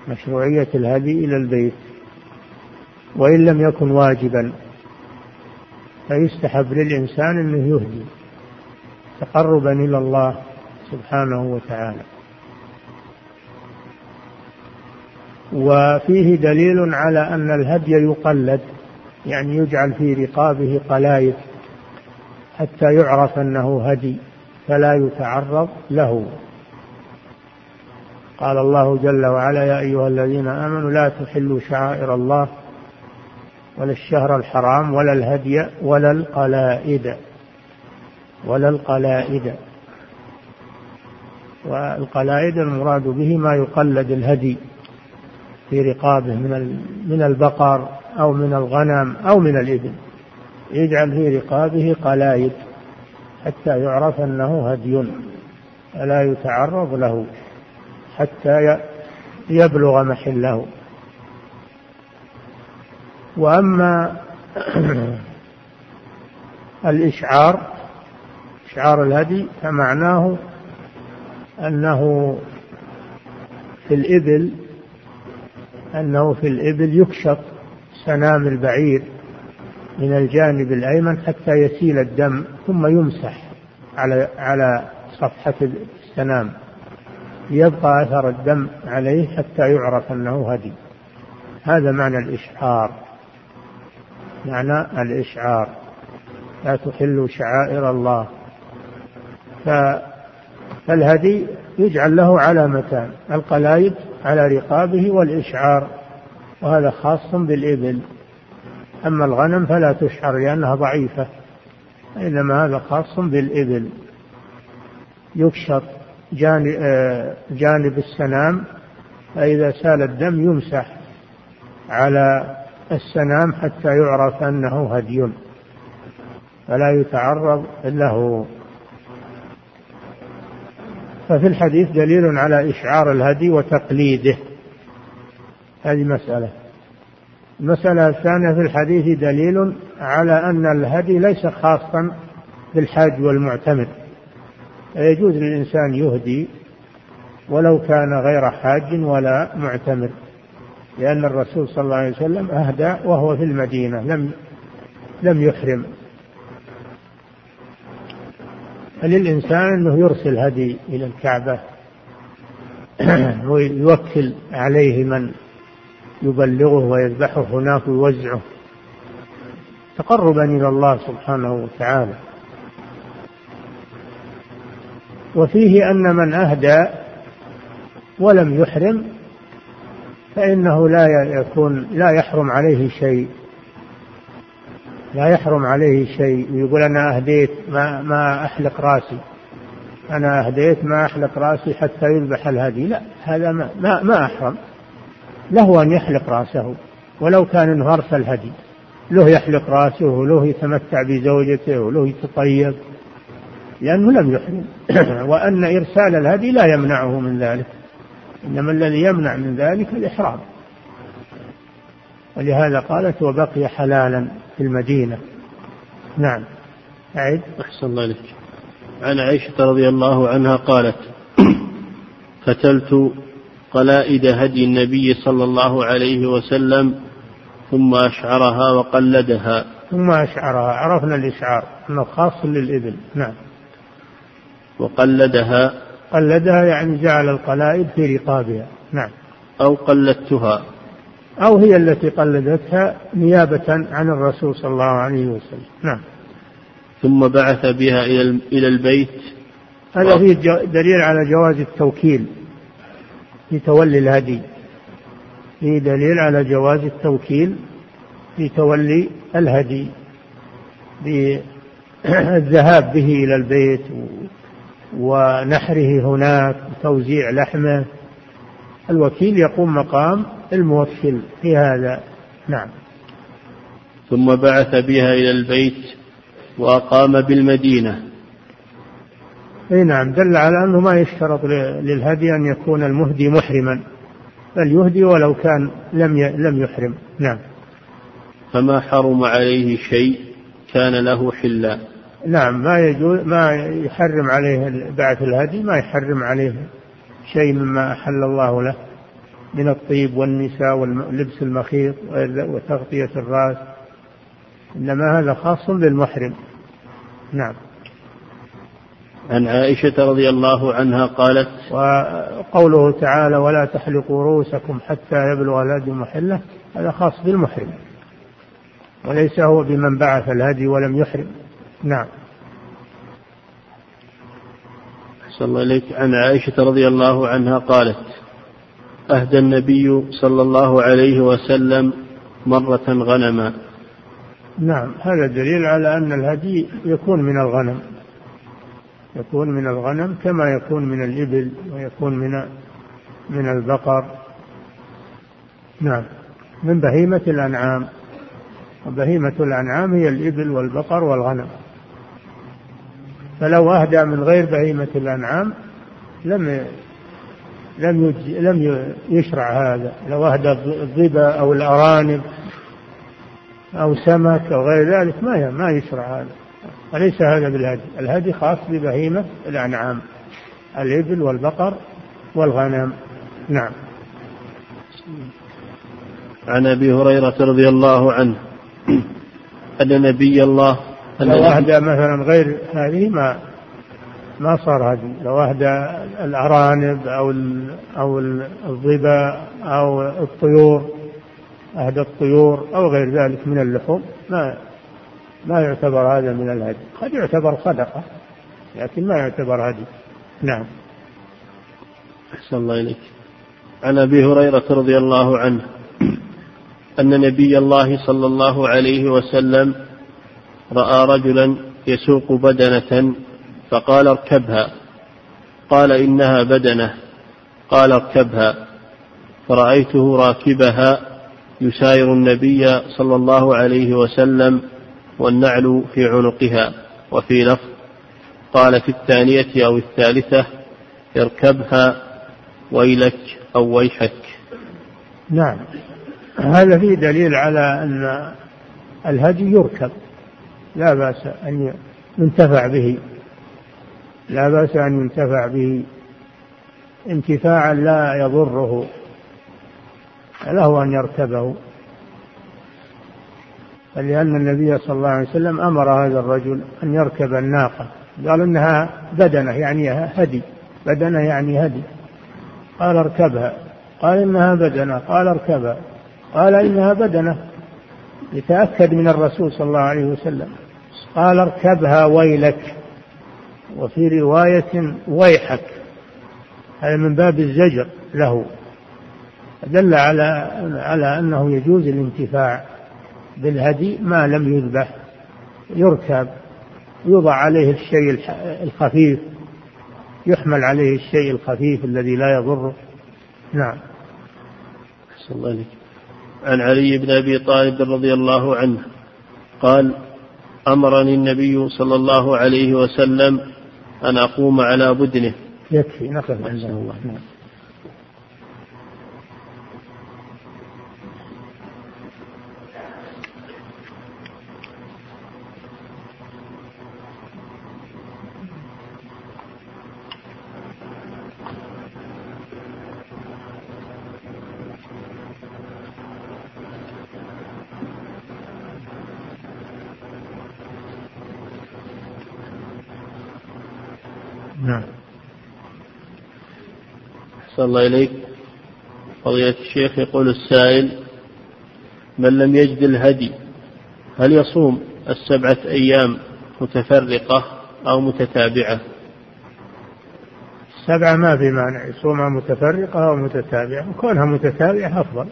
مشروعية الهدي إلى البيت. وإن لم يكن واجبا فيستحب للإنسان أنه يهدي تقربا إلى الله سبحانه وتعالى. وفيه دليل على أن الهدي يقلد. يعني يجعل في رقابه قلايد حتى يعرف أنه هدي فلا يتعرض له. قال الله جل وعلا يا أيها الذين آمنوا لا تحلوا شعائر الله ولا الشهر الحرام ولا الهدي ولا القلائد ولا القلائد. والقلائد المراد به ما يقلد الهدي. في رقابه من من البقر أو من الغنم أو من الإبل يجعل في رقابه قلايد حتى يعرف أنه هدي فلا يتعرض له حتى يبلغ محله. وأما الإشعار إشعار الهدي فمعناه أنه في الإبل أنه في الإبل يكشط سنام البعير من الجانب الأيمن حتى يسيل الدم ثم يمسح على على صفحة السنام. يبقى أثر الدم عليه حتى يعرف أنه هدي. هذا معنى الإشعار. معنى الإشعار. لا تحلوا شعائر الله. فالهدي يجعل له علامتان. القلايد على رقابه والإشعار وهذا خاص بالإبل. أما الغنم فلا تشعر لأنها ضعيفة إنما هذا خاص بالإبل. يكشط جانب, آه، جانب السنام فإذا سال الدم يمسح على السنام حتى يعرف أنه هدي فلا يتعرض له. ففي الحديث دليل على إشعار الهدي وتقليده. هذه مسألة. المسألة الثانية في الحديث دليل على أن الهدي ليس خاصا بالحاج والمعتمر يجوز للإنسان يهدي ولو كان غير حاج ولا معتمر لأن الرسول صلى الله عليه وسلم أهدى وهو في المدينة لم لم يحرم. فللإنسان أنه يرسل هدي إلى الكعبة ويوكل عليه من يبلغه ويذبحه هناك ويوزعه. تقربا إلى الله سبحانه وتعالى. وفيه أن من أهدى ولم يحرم فإنه لا يكون لا يحرم عليه شيء. لا يحرم عليه شيء. يقول أنا أهديت ما, ما أحلق رأسي. أنا أهديت ما أحلق رأسي حتى يذبح الهدي. لا هذا ما, ما, ما أحرم. له أن يحلق رأسه. ولو كان إنه أرسل الهدي. له يحلق رأسه وله يتمتع بزوجته وله يتطيب. لأنه لم يحرم. وأن إرسال الهدي لا يمنعه من ذلك. إنما الذي يمنع من ذلك الإحرام. ولهذا قالت وبقي حلالا في المدينة. نعم. أعد أحسن الله إليك. عن عائشة رضي الله عنها قالت فتلت قلائد هدي النبي صلى الله عليه وسلم ثم أشعرها وقلدها. ثم أشعرها. عرفنا الإشعار أنه خاص للإبل. نعم. وقلدها. قلدها يعني جعل القلائد في رقابها. نعم. أو قلدتها. أو هي التي قلدتها نيابة عن الرسول صلى الله عليه وسلم. نعم. ثم بعث بها إلى إلى البيت. هذا فيه دليل على جواز التوكيل في تولي الهدي. فيه دليل على جواز التوكيل في تولي الهدي. بالذهاب به إلى البيت ونحره هناك وتوزيع لحمه. الوكيل يقوم مقام الموكل في هذا. نعم. ثم بعث بها إلى البيت وأقام بالمدينة. إي نعم دل على أنه ما يشترط للهدي أن يكون المهدي محرما بل يهدي ولو كان لم لم يحرم. نعم. فما حرم عليه شيء كان له حلا. نعم ما يجوز ما يحرم عليه بعث الهدي ما يحرم عليه شيء مما أحل الله له من الطيب والنساء ولبس المخيط وتغطية الرأس. إنما هذا خاص بالمحرم. نعم. عن عائشة رضي الله عنها قالت وقوله تعالى ولا تحلقوا رؤوسكم حتى يبلغ الهدي محله. هذا خاص بالمحرم. وليس هو بمن بعث الهدي ولم يحرم. نعم. أحسن الله إليك عن عائشة رضي الله عنها قالت أهدى النبي صلى الله عليه وسلم مرة غنما. نعم هذا دليل على أن الهدي يكون من الغنم. يكون من الغنم كما يكون من الإبل ويكون من من البقر. نعم من بهيمة الأنعام. وبهيمة الأنعام هي الإبل والبقر والغنم. فلو أهدى من غير بهيمة الأنعام لم لم لم يشرع هذا. لو أهدى الظبا أو الأرانب أو سمك أو غير ذلك ما ما يشرع هذا. وليس هذا بالهدي؟ الهدي خاص ببهيمة الأنعام. الإبل والبقر والغنم. نعم. عن أبي هريرة رضي الله عنه أن نبي الله لو أهدى مثلا غير هذه ما ما صار هدي لو أهدى الأرانب أو أو الظبا أو الطيور أهدى الطيور أو غير ذلك من اللحوم ما ما يعتبر هذا من الهدي. قد يعتبر صدقة لكن ما يعتبر هدي. نعم. أحسن الله إليك. عن أبي هريرة رضي الله عنه أن نبي الله صلى الله عليه وسلم رأى رجلا يسوق بدنة فقال اركبها. قال إنها بدنة. قال اركبها. فرأيته راكبها يساير النبي صلى الله عليه وسلم والنعل في عنقها وفي لفظ قال في الثانية أو الثالثة اركبها ويلك أو ويحك. نعم. هذا فيه دليل على أن الهدي يركب. لا بأس أن ينتفع به. لا بأس أن ينتفع به. انتفاعا لا يضره. له أن يركبه. لأن النبي صلى الله عليه وسلم أمر هذا الرجل أن يركب الناقة. قال إنها بدنة يعني هدي. بدنة يعني هدي. قال اركبها. قال إنها بدنة. قال اركبها. قال إنها بدنة. يتأكد من الرسول صلى الله عليه وسلم. قال اركبها ويلك. وفي رواية ويحك هذا من باب الزجر له. دل على على أنه يجوز الانتفاع بالهدي ما لم يذبح. يركب يوضع عليه الشيء الخفيف يحمل عليه الشيء الخفيف الذي لا يضره. نعم. الله عليك عن علي بن أبي طالب رضي الله عنه قال أمرني النبي صلى الله عليه وسلم أن أقوم على بدنه. يكفي نقف الله. نعم. أحسن الله إليك. فضيلة الشيخ يقول السائل من لم يجد الهدي هل يصوم السبعة أيام متفرقة أو متتابعة؟ السبعة ما في مانع يصومها متفرقة أو متتابعة وكونها متتابعة أفضل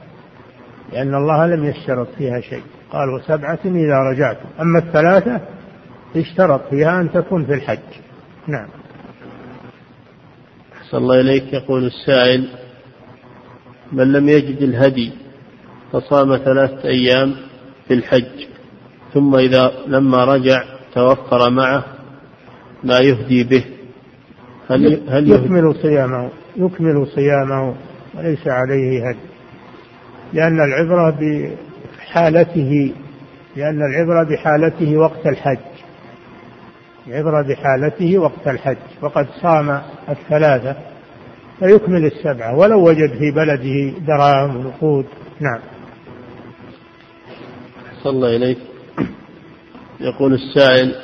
لأن الله لم يشترط فيها شيء. قال وسبعة إذا رجعتم. أما الثلاثة اشترط فيها أن تكون في الحج. نعم. أحسن الله إليك يقول السائل من لم يجد الهدي فصام ثلاثة أيام في الحج ثم إذا لما رجع توفر معه ما يهدي به هل هل يكمل صيامه يكمل صيامه وليس عليه هدي لأن العبرة بحالته لأن العبرة بحالته وقت الحج. العبرة بحالته وقت الحج وقد صام الثلاثة فيكمل السبعة ولو وجد في بلده دراهم ونقود. نعم. صلى الله إليك. يقول السائل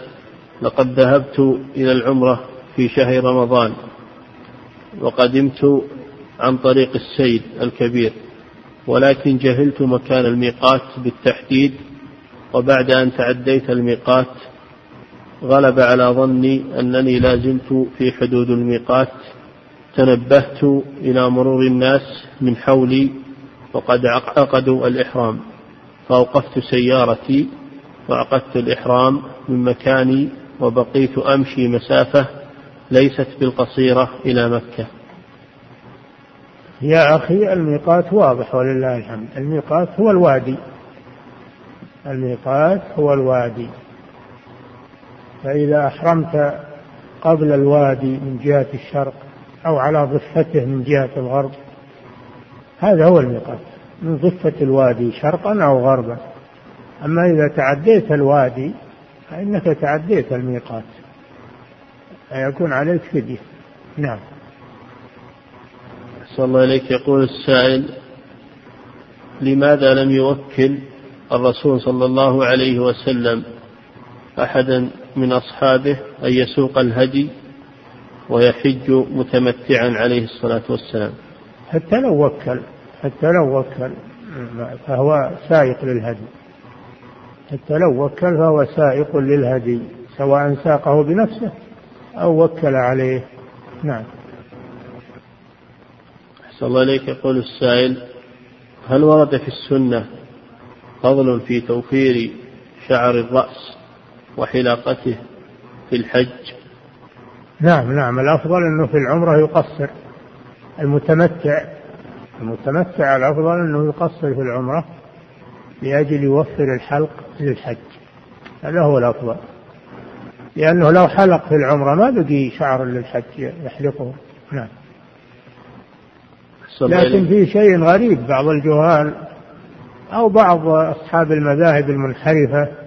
لقد ذهبت إلى العمرة في شهر رمضان وقدمت عن طريق السيد الكبير ولكن جهلت مكان الميقات بالتحديد وبعد أن تعديت الميقات غلب على ظني أنني لازلت في حدود الميقات تنبهت إلى مرور الناس من حولي وقد عقدوا الإحرام. فأوقفت سيارتي وعقدت الإحرام من مكاني وبقيت أمشي مسافة ليست بالقصيرة إلى مكة. يا أخي الميقات واضح ولله الحمد. الميقات هو الوادي. الميقات هو الوادي. فإذا أحرمت قبل الوادي من جهة الشرق أو على ضفته من جهة الغرب هذا هو الميقات من ضفة الوادي شرقا أو غربا. أما إذا تعديت الوادي فإنك تعديت الميقات فيكون عليك فدية. نعم. صلى الله عليك يقول السائل لماذا لم يوكل الرسول صلى الله عليه وسلم أحدا من أصحابه أن يسوق الهدي ويحج متمتعا عليه الصلاة والسلام. حتى لو وكل حتى لو وكل فهو سائق للهدي. حتى لو وكل فهو سائق للهدي سواء ساقه بنفسه أو وكل عليه. نعم. أحسن الله إليك. يقول السائل هل ورد في السنة فضل في توفير شعر الرأس وحلاقته في الحج. نعم نعم. الأفضل أنه في العمرة يقصر. المتمتع المتمتع الأفضل أنه يقصر في العمرة لأجل يوفر الحلق للحج. هذا هو الأفضل. لأنه لو حلق في العمرة ما بقي شعر للحج يحلقه. نعم. لكن في شيء غريب بعض الجهال أو بعض أصحاب المذاهب المنحرفة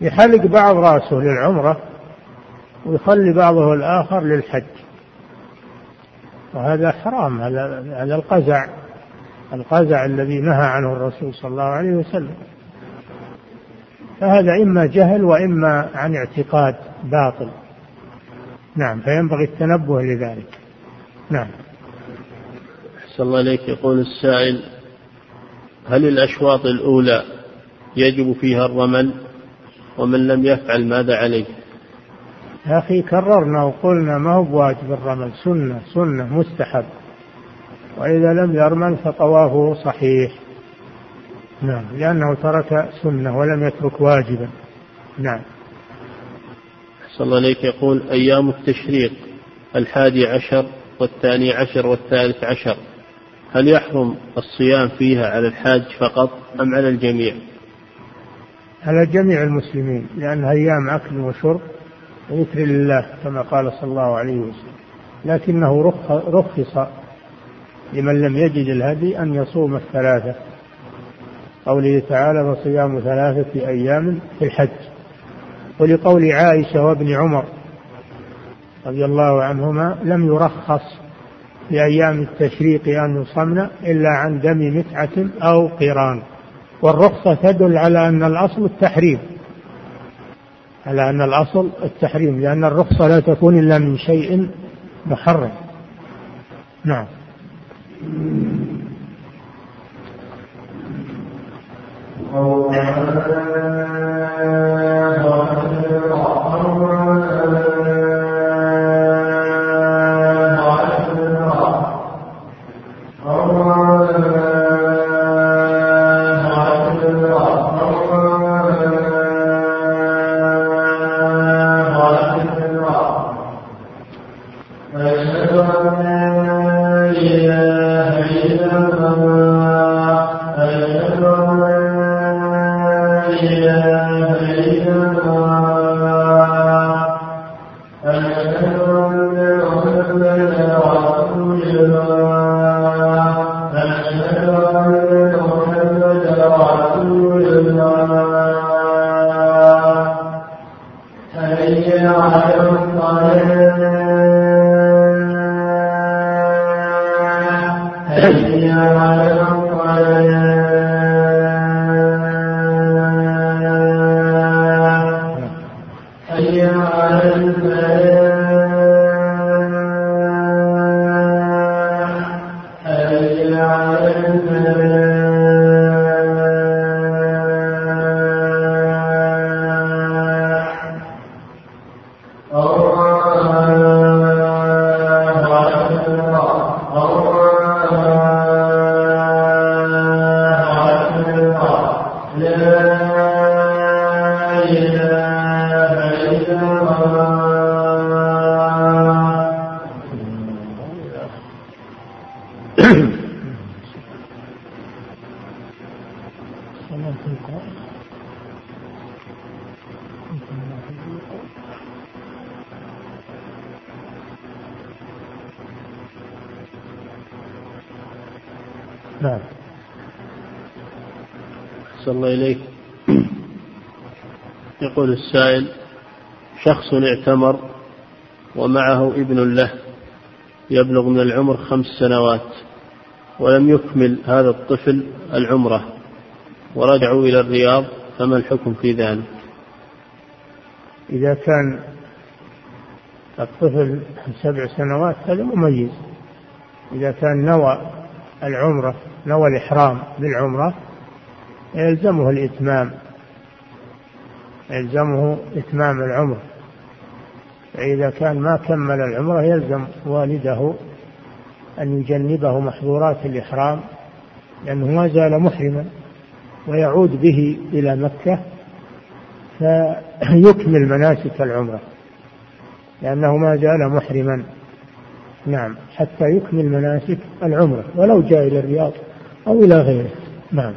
يحلق بعض رأسه للعمرة ويخلي بعضه الآخر للحج. وهذا حرام هذا هذا القزع القزع الذي نهى عنه الرسول صلى الله عليه وسلم. فهذا إما جهل وإما عن اعتقاد باطل. نعم فينبغي التنبه لذلك. نعم. أحسن الله إليك. يقول السائل هل الأشواط الأولى يجب فيها الرمل؟ ومن لم يفعل ماذا عليه؟ يا أخي كررنا وقلنا ما هو بواجب الرمل سنة سنة مستحب. وإذا لم يرمل فطوافه صحيح. نعم لأنه ترك سنة ولم يترك واجبا. نعم. صلى الله عليك يقول أيام التشريق الحادي عشر والثاني عشر والثالث عشر هل يحرم الصيام فيها على الحاج فقط أم على الجميع؟ على جميع المسلمين لأنها أيام أكل وشرب وذكر لله كما قال صلى الله عليه وسلم. لكنه رخص لمن لم يجد الهدي أن يصوم الثلاثة. قوله تعالى فصيام ثلاثة أيام في الحج ولقول عائشة وابن عمر رضي الله عنهما لم يرخص في أيام التشريق أن يصمن إلا عن دم متعة أو قيران والرخصة تدل على أن الأصل التحريم على أن الأصل التحريم لأن الرخصة لا تكون إلا من شيء محرم. نعم. نعم يقول السائل شخص اعتمر ومعه ابن له يبلغ من العمر خمس سنوات ولم يكمل هذا الطفل العمرة ورجعوا إلى الرياض فما الحكم في ذلك؟ إذا كان الطفل سبع سنوات هذا مميز إذا كان نوى العمرة نوى الإحرام بالعمرة يلزمه الإتمام. يلزمه إتمام العمرة فإذا كان ما كمل العمرة يلزم والده أن يجنبه محظورات الإحرام لأنه ما زال محرما ويعود به إلى مكة فيكمل مناسك العمرة لأنه ما زال محرما. نعم حتى يكمل مناسك العمرة ولو جاء إلى الرياض أو إلى غيره. نعم.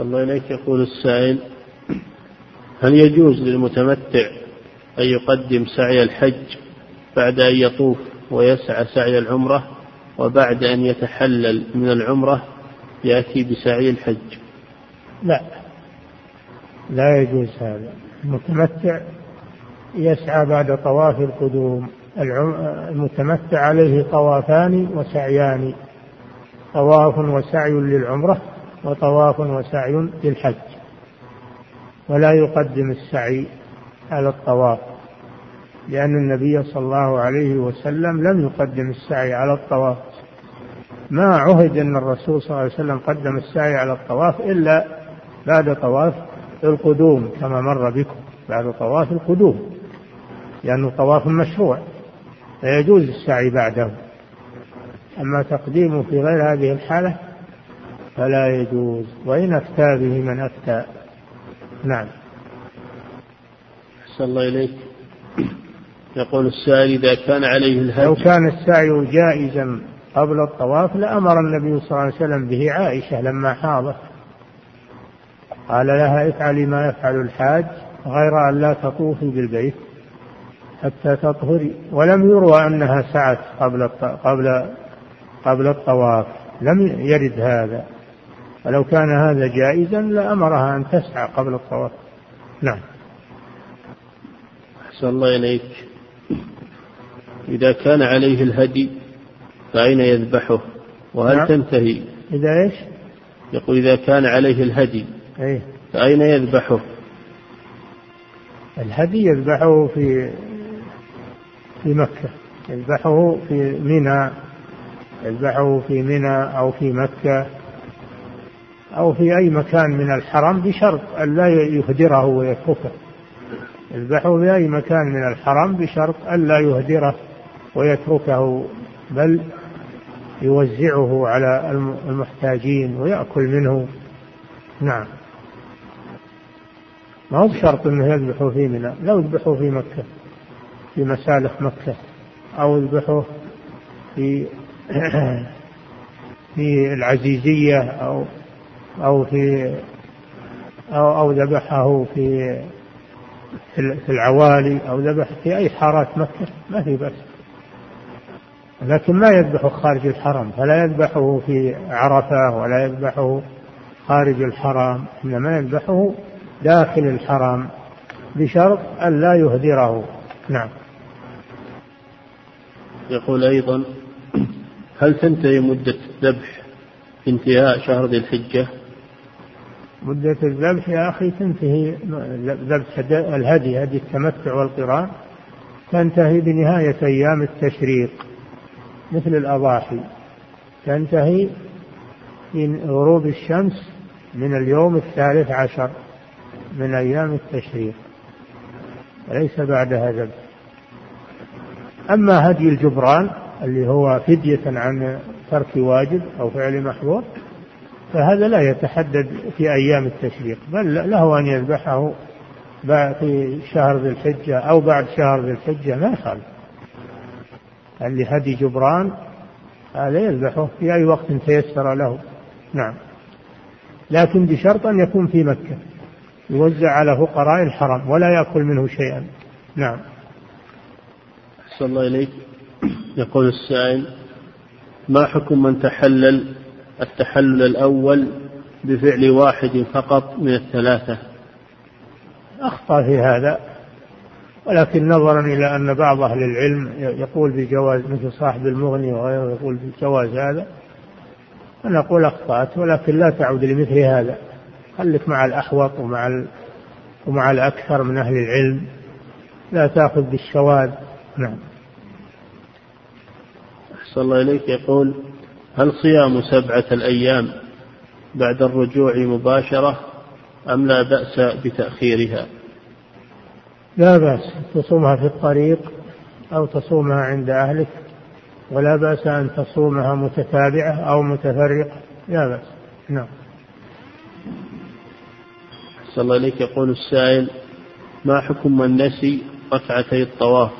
أحسن الله إليك يقول السائل هل يجوز للمتمتع أن يقدم سعي الحج بعد أن يطوف ويسعى سعي العمرة وبعد أن يتحلل من العمرة يأتي بسعي الحج؟ لا لا يجوز هذا. المتمتع يسعى بعد طواف القدوم المتمتع عليه طوافان وسعيان طواف وسعي للعمرة وطواف وسعي للحج ولا يقدم السعي على الطواف لأن النبي صلى الله عليه وسلم لم يقدم السعي على الطواف. ما عهد أن الرسول صلى الله عليه وسلم قدم السعي على الطواف إلا بعد طواف القدوم كما مر بكم. بعد طواف القدوم لأنه طواف مشروع فيجوز السعي بعده. أما تقديمه في غير هذه الحالة فلا يجوز. وإن أفتى به من أفتى. نعم. أحسن الله إليك. يقول السائل إذا كان عليه الهدي. لو كان السعي جائزا قبل الطواف لأمر النبي صلى الله عليه وسلم به عائشة لما حاضت قال لها افعلي ما يفعل الحاج غير أن لا تطوفي بالبيت حتى تطهري. ولم يروى أنها سعت قبل قبل قبل الطواف. لم يرد هذا. ولو كان هذا جائزا لأمرها أن تسعى قبل الطواف. نعم. أحسن الله إليك. إذا كان عليه الهدي فأين يذبحه؟ وهل نعم. تنتهي؟ إذا إيش؟ يقول إذا كان عليه الهدي أيه؟ فأين يذبحه؟ الهدي يذبحه في في مكة. يذبحه في منى يذبحه في منى أو في مكة. أو في أي مكان من الحرم بشرط أن لا يهدره ويتركه. يذبحه في أي مكان من الحرم بشرط أن لا يهدره ويتركه بل يوزعه على المحتاجين ويأكل منه. نعم. ما هو بشرط إنه يذبحوا في منى؟ لو يذبحوا في مكة في مسالخ مكة أو يذبحوا في في العزيزية أو أو في أو أو ذبحه في في العوالي أو ذبح في أي حارات مكة ما في بأس. لكن ما يذبح خارج الحرم فلا يذبحه في عرفة ولا يذبحه خارج الحرم إنما يذبحه داخل الحرم بشرط أن لا يهدره. نعم. يقول أيضا هل تنتهي مدة الذبح انتهاء شهر ذي الحجة؟ مدة الذبح يا أخي تنتهي ذبح الهدي هدي التمتع والقران تنتهي بنهاية أيام التشريق مثل الأضاحي. تنتهي في غروب الشمس من اليوم الثالث عشر من أيام التشريق. ليس بعدها ذبح. أما هدي الجبران اللي هو فدية عن ترك واجب أو فعل محظور فهذا لا يتحدد في أيام التشريق بل له أن يذبحه في شهر ذي الحجة أو بعد شهر ذي الحجة ما يخالف. اللي هدي جبران هذا يذبحه في أي وقت تيسر له. نعم. لكن بشرط أن يكون في مكة. يوزع على فقراء الحرم ولا يأكل منه شيئا. نعم. أحسن الله إليك. يقول السائل ما حكم من تحلل التحلل الأول بفعل واحد فقط من الثلاثة. أخطأ في هذا ولكن نظرا إلى أن بعض أهل العلم يقول بجواز مثل صاحب المغني وغيره يقول بجواز هذا فنقول أخطأت ولكن لا تعود لمثل هذا. خليك مع الأحوط ومع ومع الأكثر من أهل العلم. لا تأخذ بالشواذ. نعم. أحسن الله إليك. يقول هل صيام سبعة الأيام بعد الرجوع مباشرة أم لا بأس بتأخيرها؟ لا بأس. تصومها في الطريق أو تصومها عند أهلك ولا بأس أن تصومها متتابعة أو متفرقة. لا بأس. نعم. صلى الله عليك يقول السائل ما حكم من نسي ركعتي الطواف؟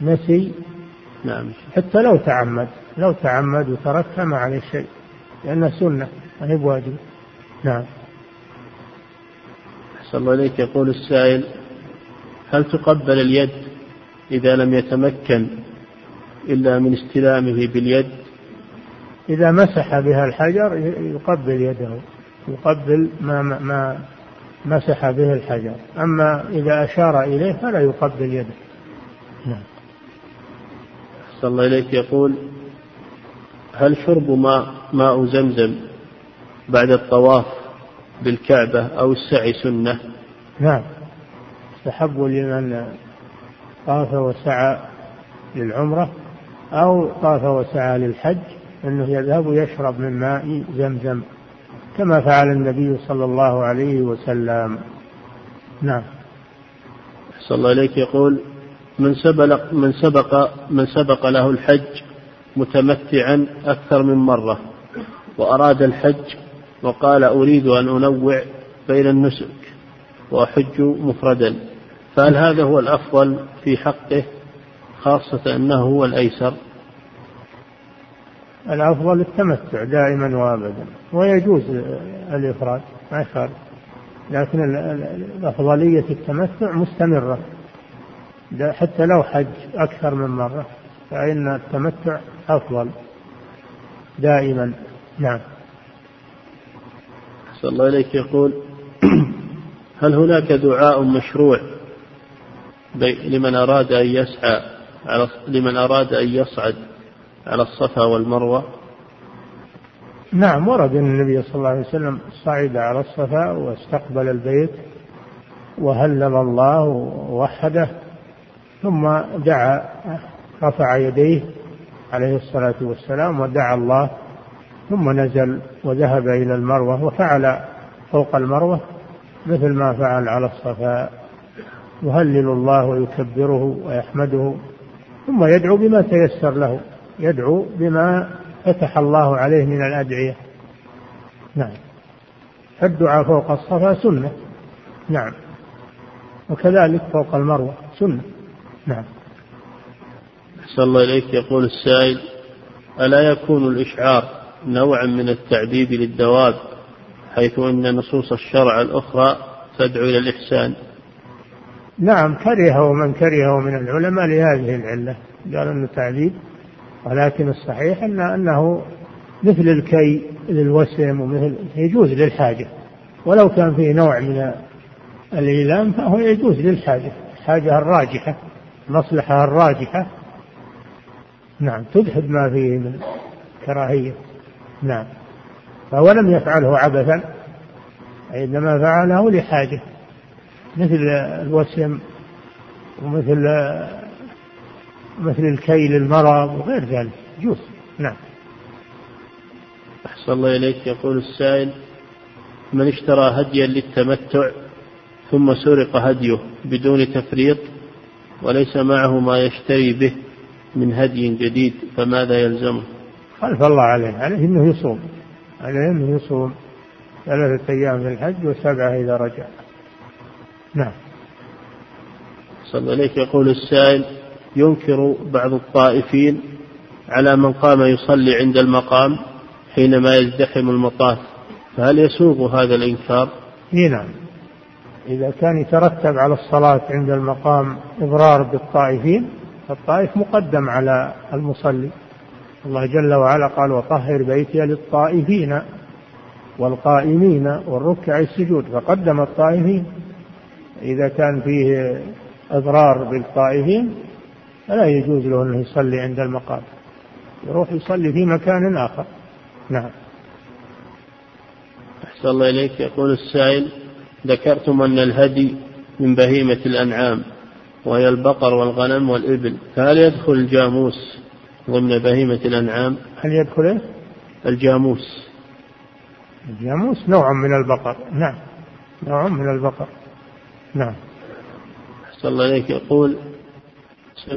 نسي؟ نعم. حتى لو تعمد. لو تعمد وتركها ما عليه شيء لأنها سنة ما هي بواجب. نعم. صلى الله عليك يقول السائل هل تقبل اليد إذا لم يتمكن إلا من استلامه باليد؟ إذا مسح بها الحجر يقبل يده يقبل ما ما مسح به الحجر. أما إذا أشار إليه فلا يقبل يده. نعم. صلى الله عليك يقول هل شرب ماء ماء زمزم بعد الطواف بالكعبة أو السعي سنة؟ نعم. استحب لمن طاف وسعى للعمرة أو طاف وسعى للحج أنه يذهب يشرب من ماء زمزم كما فعل النبي صلى الله عليه وسلم. نعم. صلى الله عليك يقول من سبق من سبق من سبق له الحج متمتعا أكثر من مرة وأراد الحج وقال أريد أن أنوع بين النسك وأحج مفردا. فهل هذا هو الأفضل في حقه خاصة أنه هو الأيسر؟ الأفضل التمتع دائما وأبدا ويجوز الإفراد ما لكن الأفضلية التمتع مستمرة حتى لو حج أكثر من مرة. فإن التمتع أفضل. دائما. نعم. صلى الله عليك يقول هل هناك دعاء مشروع لمن أراد أن يسعى على لمن أراد أن يصعد على الصفا والمروة؟ نعم ورد أن النبي صلى الله عليه وسلم صعد على الصفا واستقبل البيت وهلل الله ووحده ثم دعا رفع يديه عليه الصلاة والسلام ودعا الله ثم نزل وذهب إلى المروة وفعل فوق المروة مثل ما فعل على الصفا يهلل الله ويكبره ويحمده ثم يدعو بما تيسر له يدعو بما فتح الله عليه من الأدعية. نعم. الدعاء فوق الصفا سنة. نعم. وكذلك فوق المروة سنة. نعم. أحسن الله إليك يقول السائل ألا يكون الإشعار نوعا من التعذيب للدواب حيث أن نصوص الشرع الأخرى تدعو إلى الإحسان؟ نعم كرهه من كرهه من العلماء لهذه العلة. قال أنه تعذيب ولكن الصحيح أن أنه مثل الكي للوسم ومثل يجوز للحاجة. ولو كان فيه نوع من الإيلام فهو يجوز للحاجة الحاجة الراجحة المصلحة الراجحة. نعم تدحض ما فيه من كراهية. نعم. فهو لم يفعله عبثا إنما فعله لحاجة. مثل الوسم ومثل مثل الكيل المرض وغير ذلك. يجوز نعم. أحسن الله إليك. يقول السائل من اشترى هديا للتمتع ثم سرق هديه بدون تفريط وليس معه ما يشتري به من هدي جديد فماذا يلزمه؟ خلف الله عليه عليه إنه يصوم عليه إنه يصوم ثلاثة أيام في الحج وسبعة إذا رجع نعم صلى الله عليك يقول السائل ينكر بعض الطائفين على من قام يصلي عند المقام حينما يزدحم المطاف فهل يسوغ هذا الإنكار؟ نعم إذا كان يترتب على الصلاة عند المقام إضرار بالطائفين فالطائف مقدم على المصلي. الله جل وعلا قال وطهر بيتي للطائفين والقائمين والركع السجود. فقدم الطائفين. إذا كان فيه إضرار بالطائفين فلا يجوز له أنه يصلي عند المقام. يروح يصلي في مكان آخر. نعم. أحسن الله إليك. يقول السائل ذكرتم أن الهدي من بهيمة الأنعام. وهي البقر والغنم والإبل. فهل يدخل الجاموس ضمن بهيمة الأنعام؟ هل يدخل إيه؟ الجاموس. الجاموس نوع من البقر. نعم. نوع من البقر. نعم. أحسن الله إليك. يقول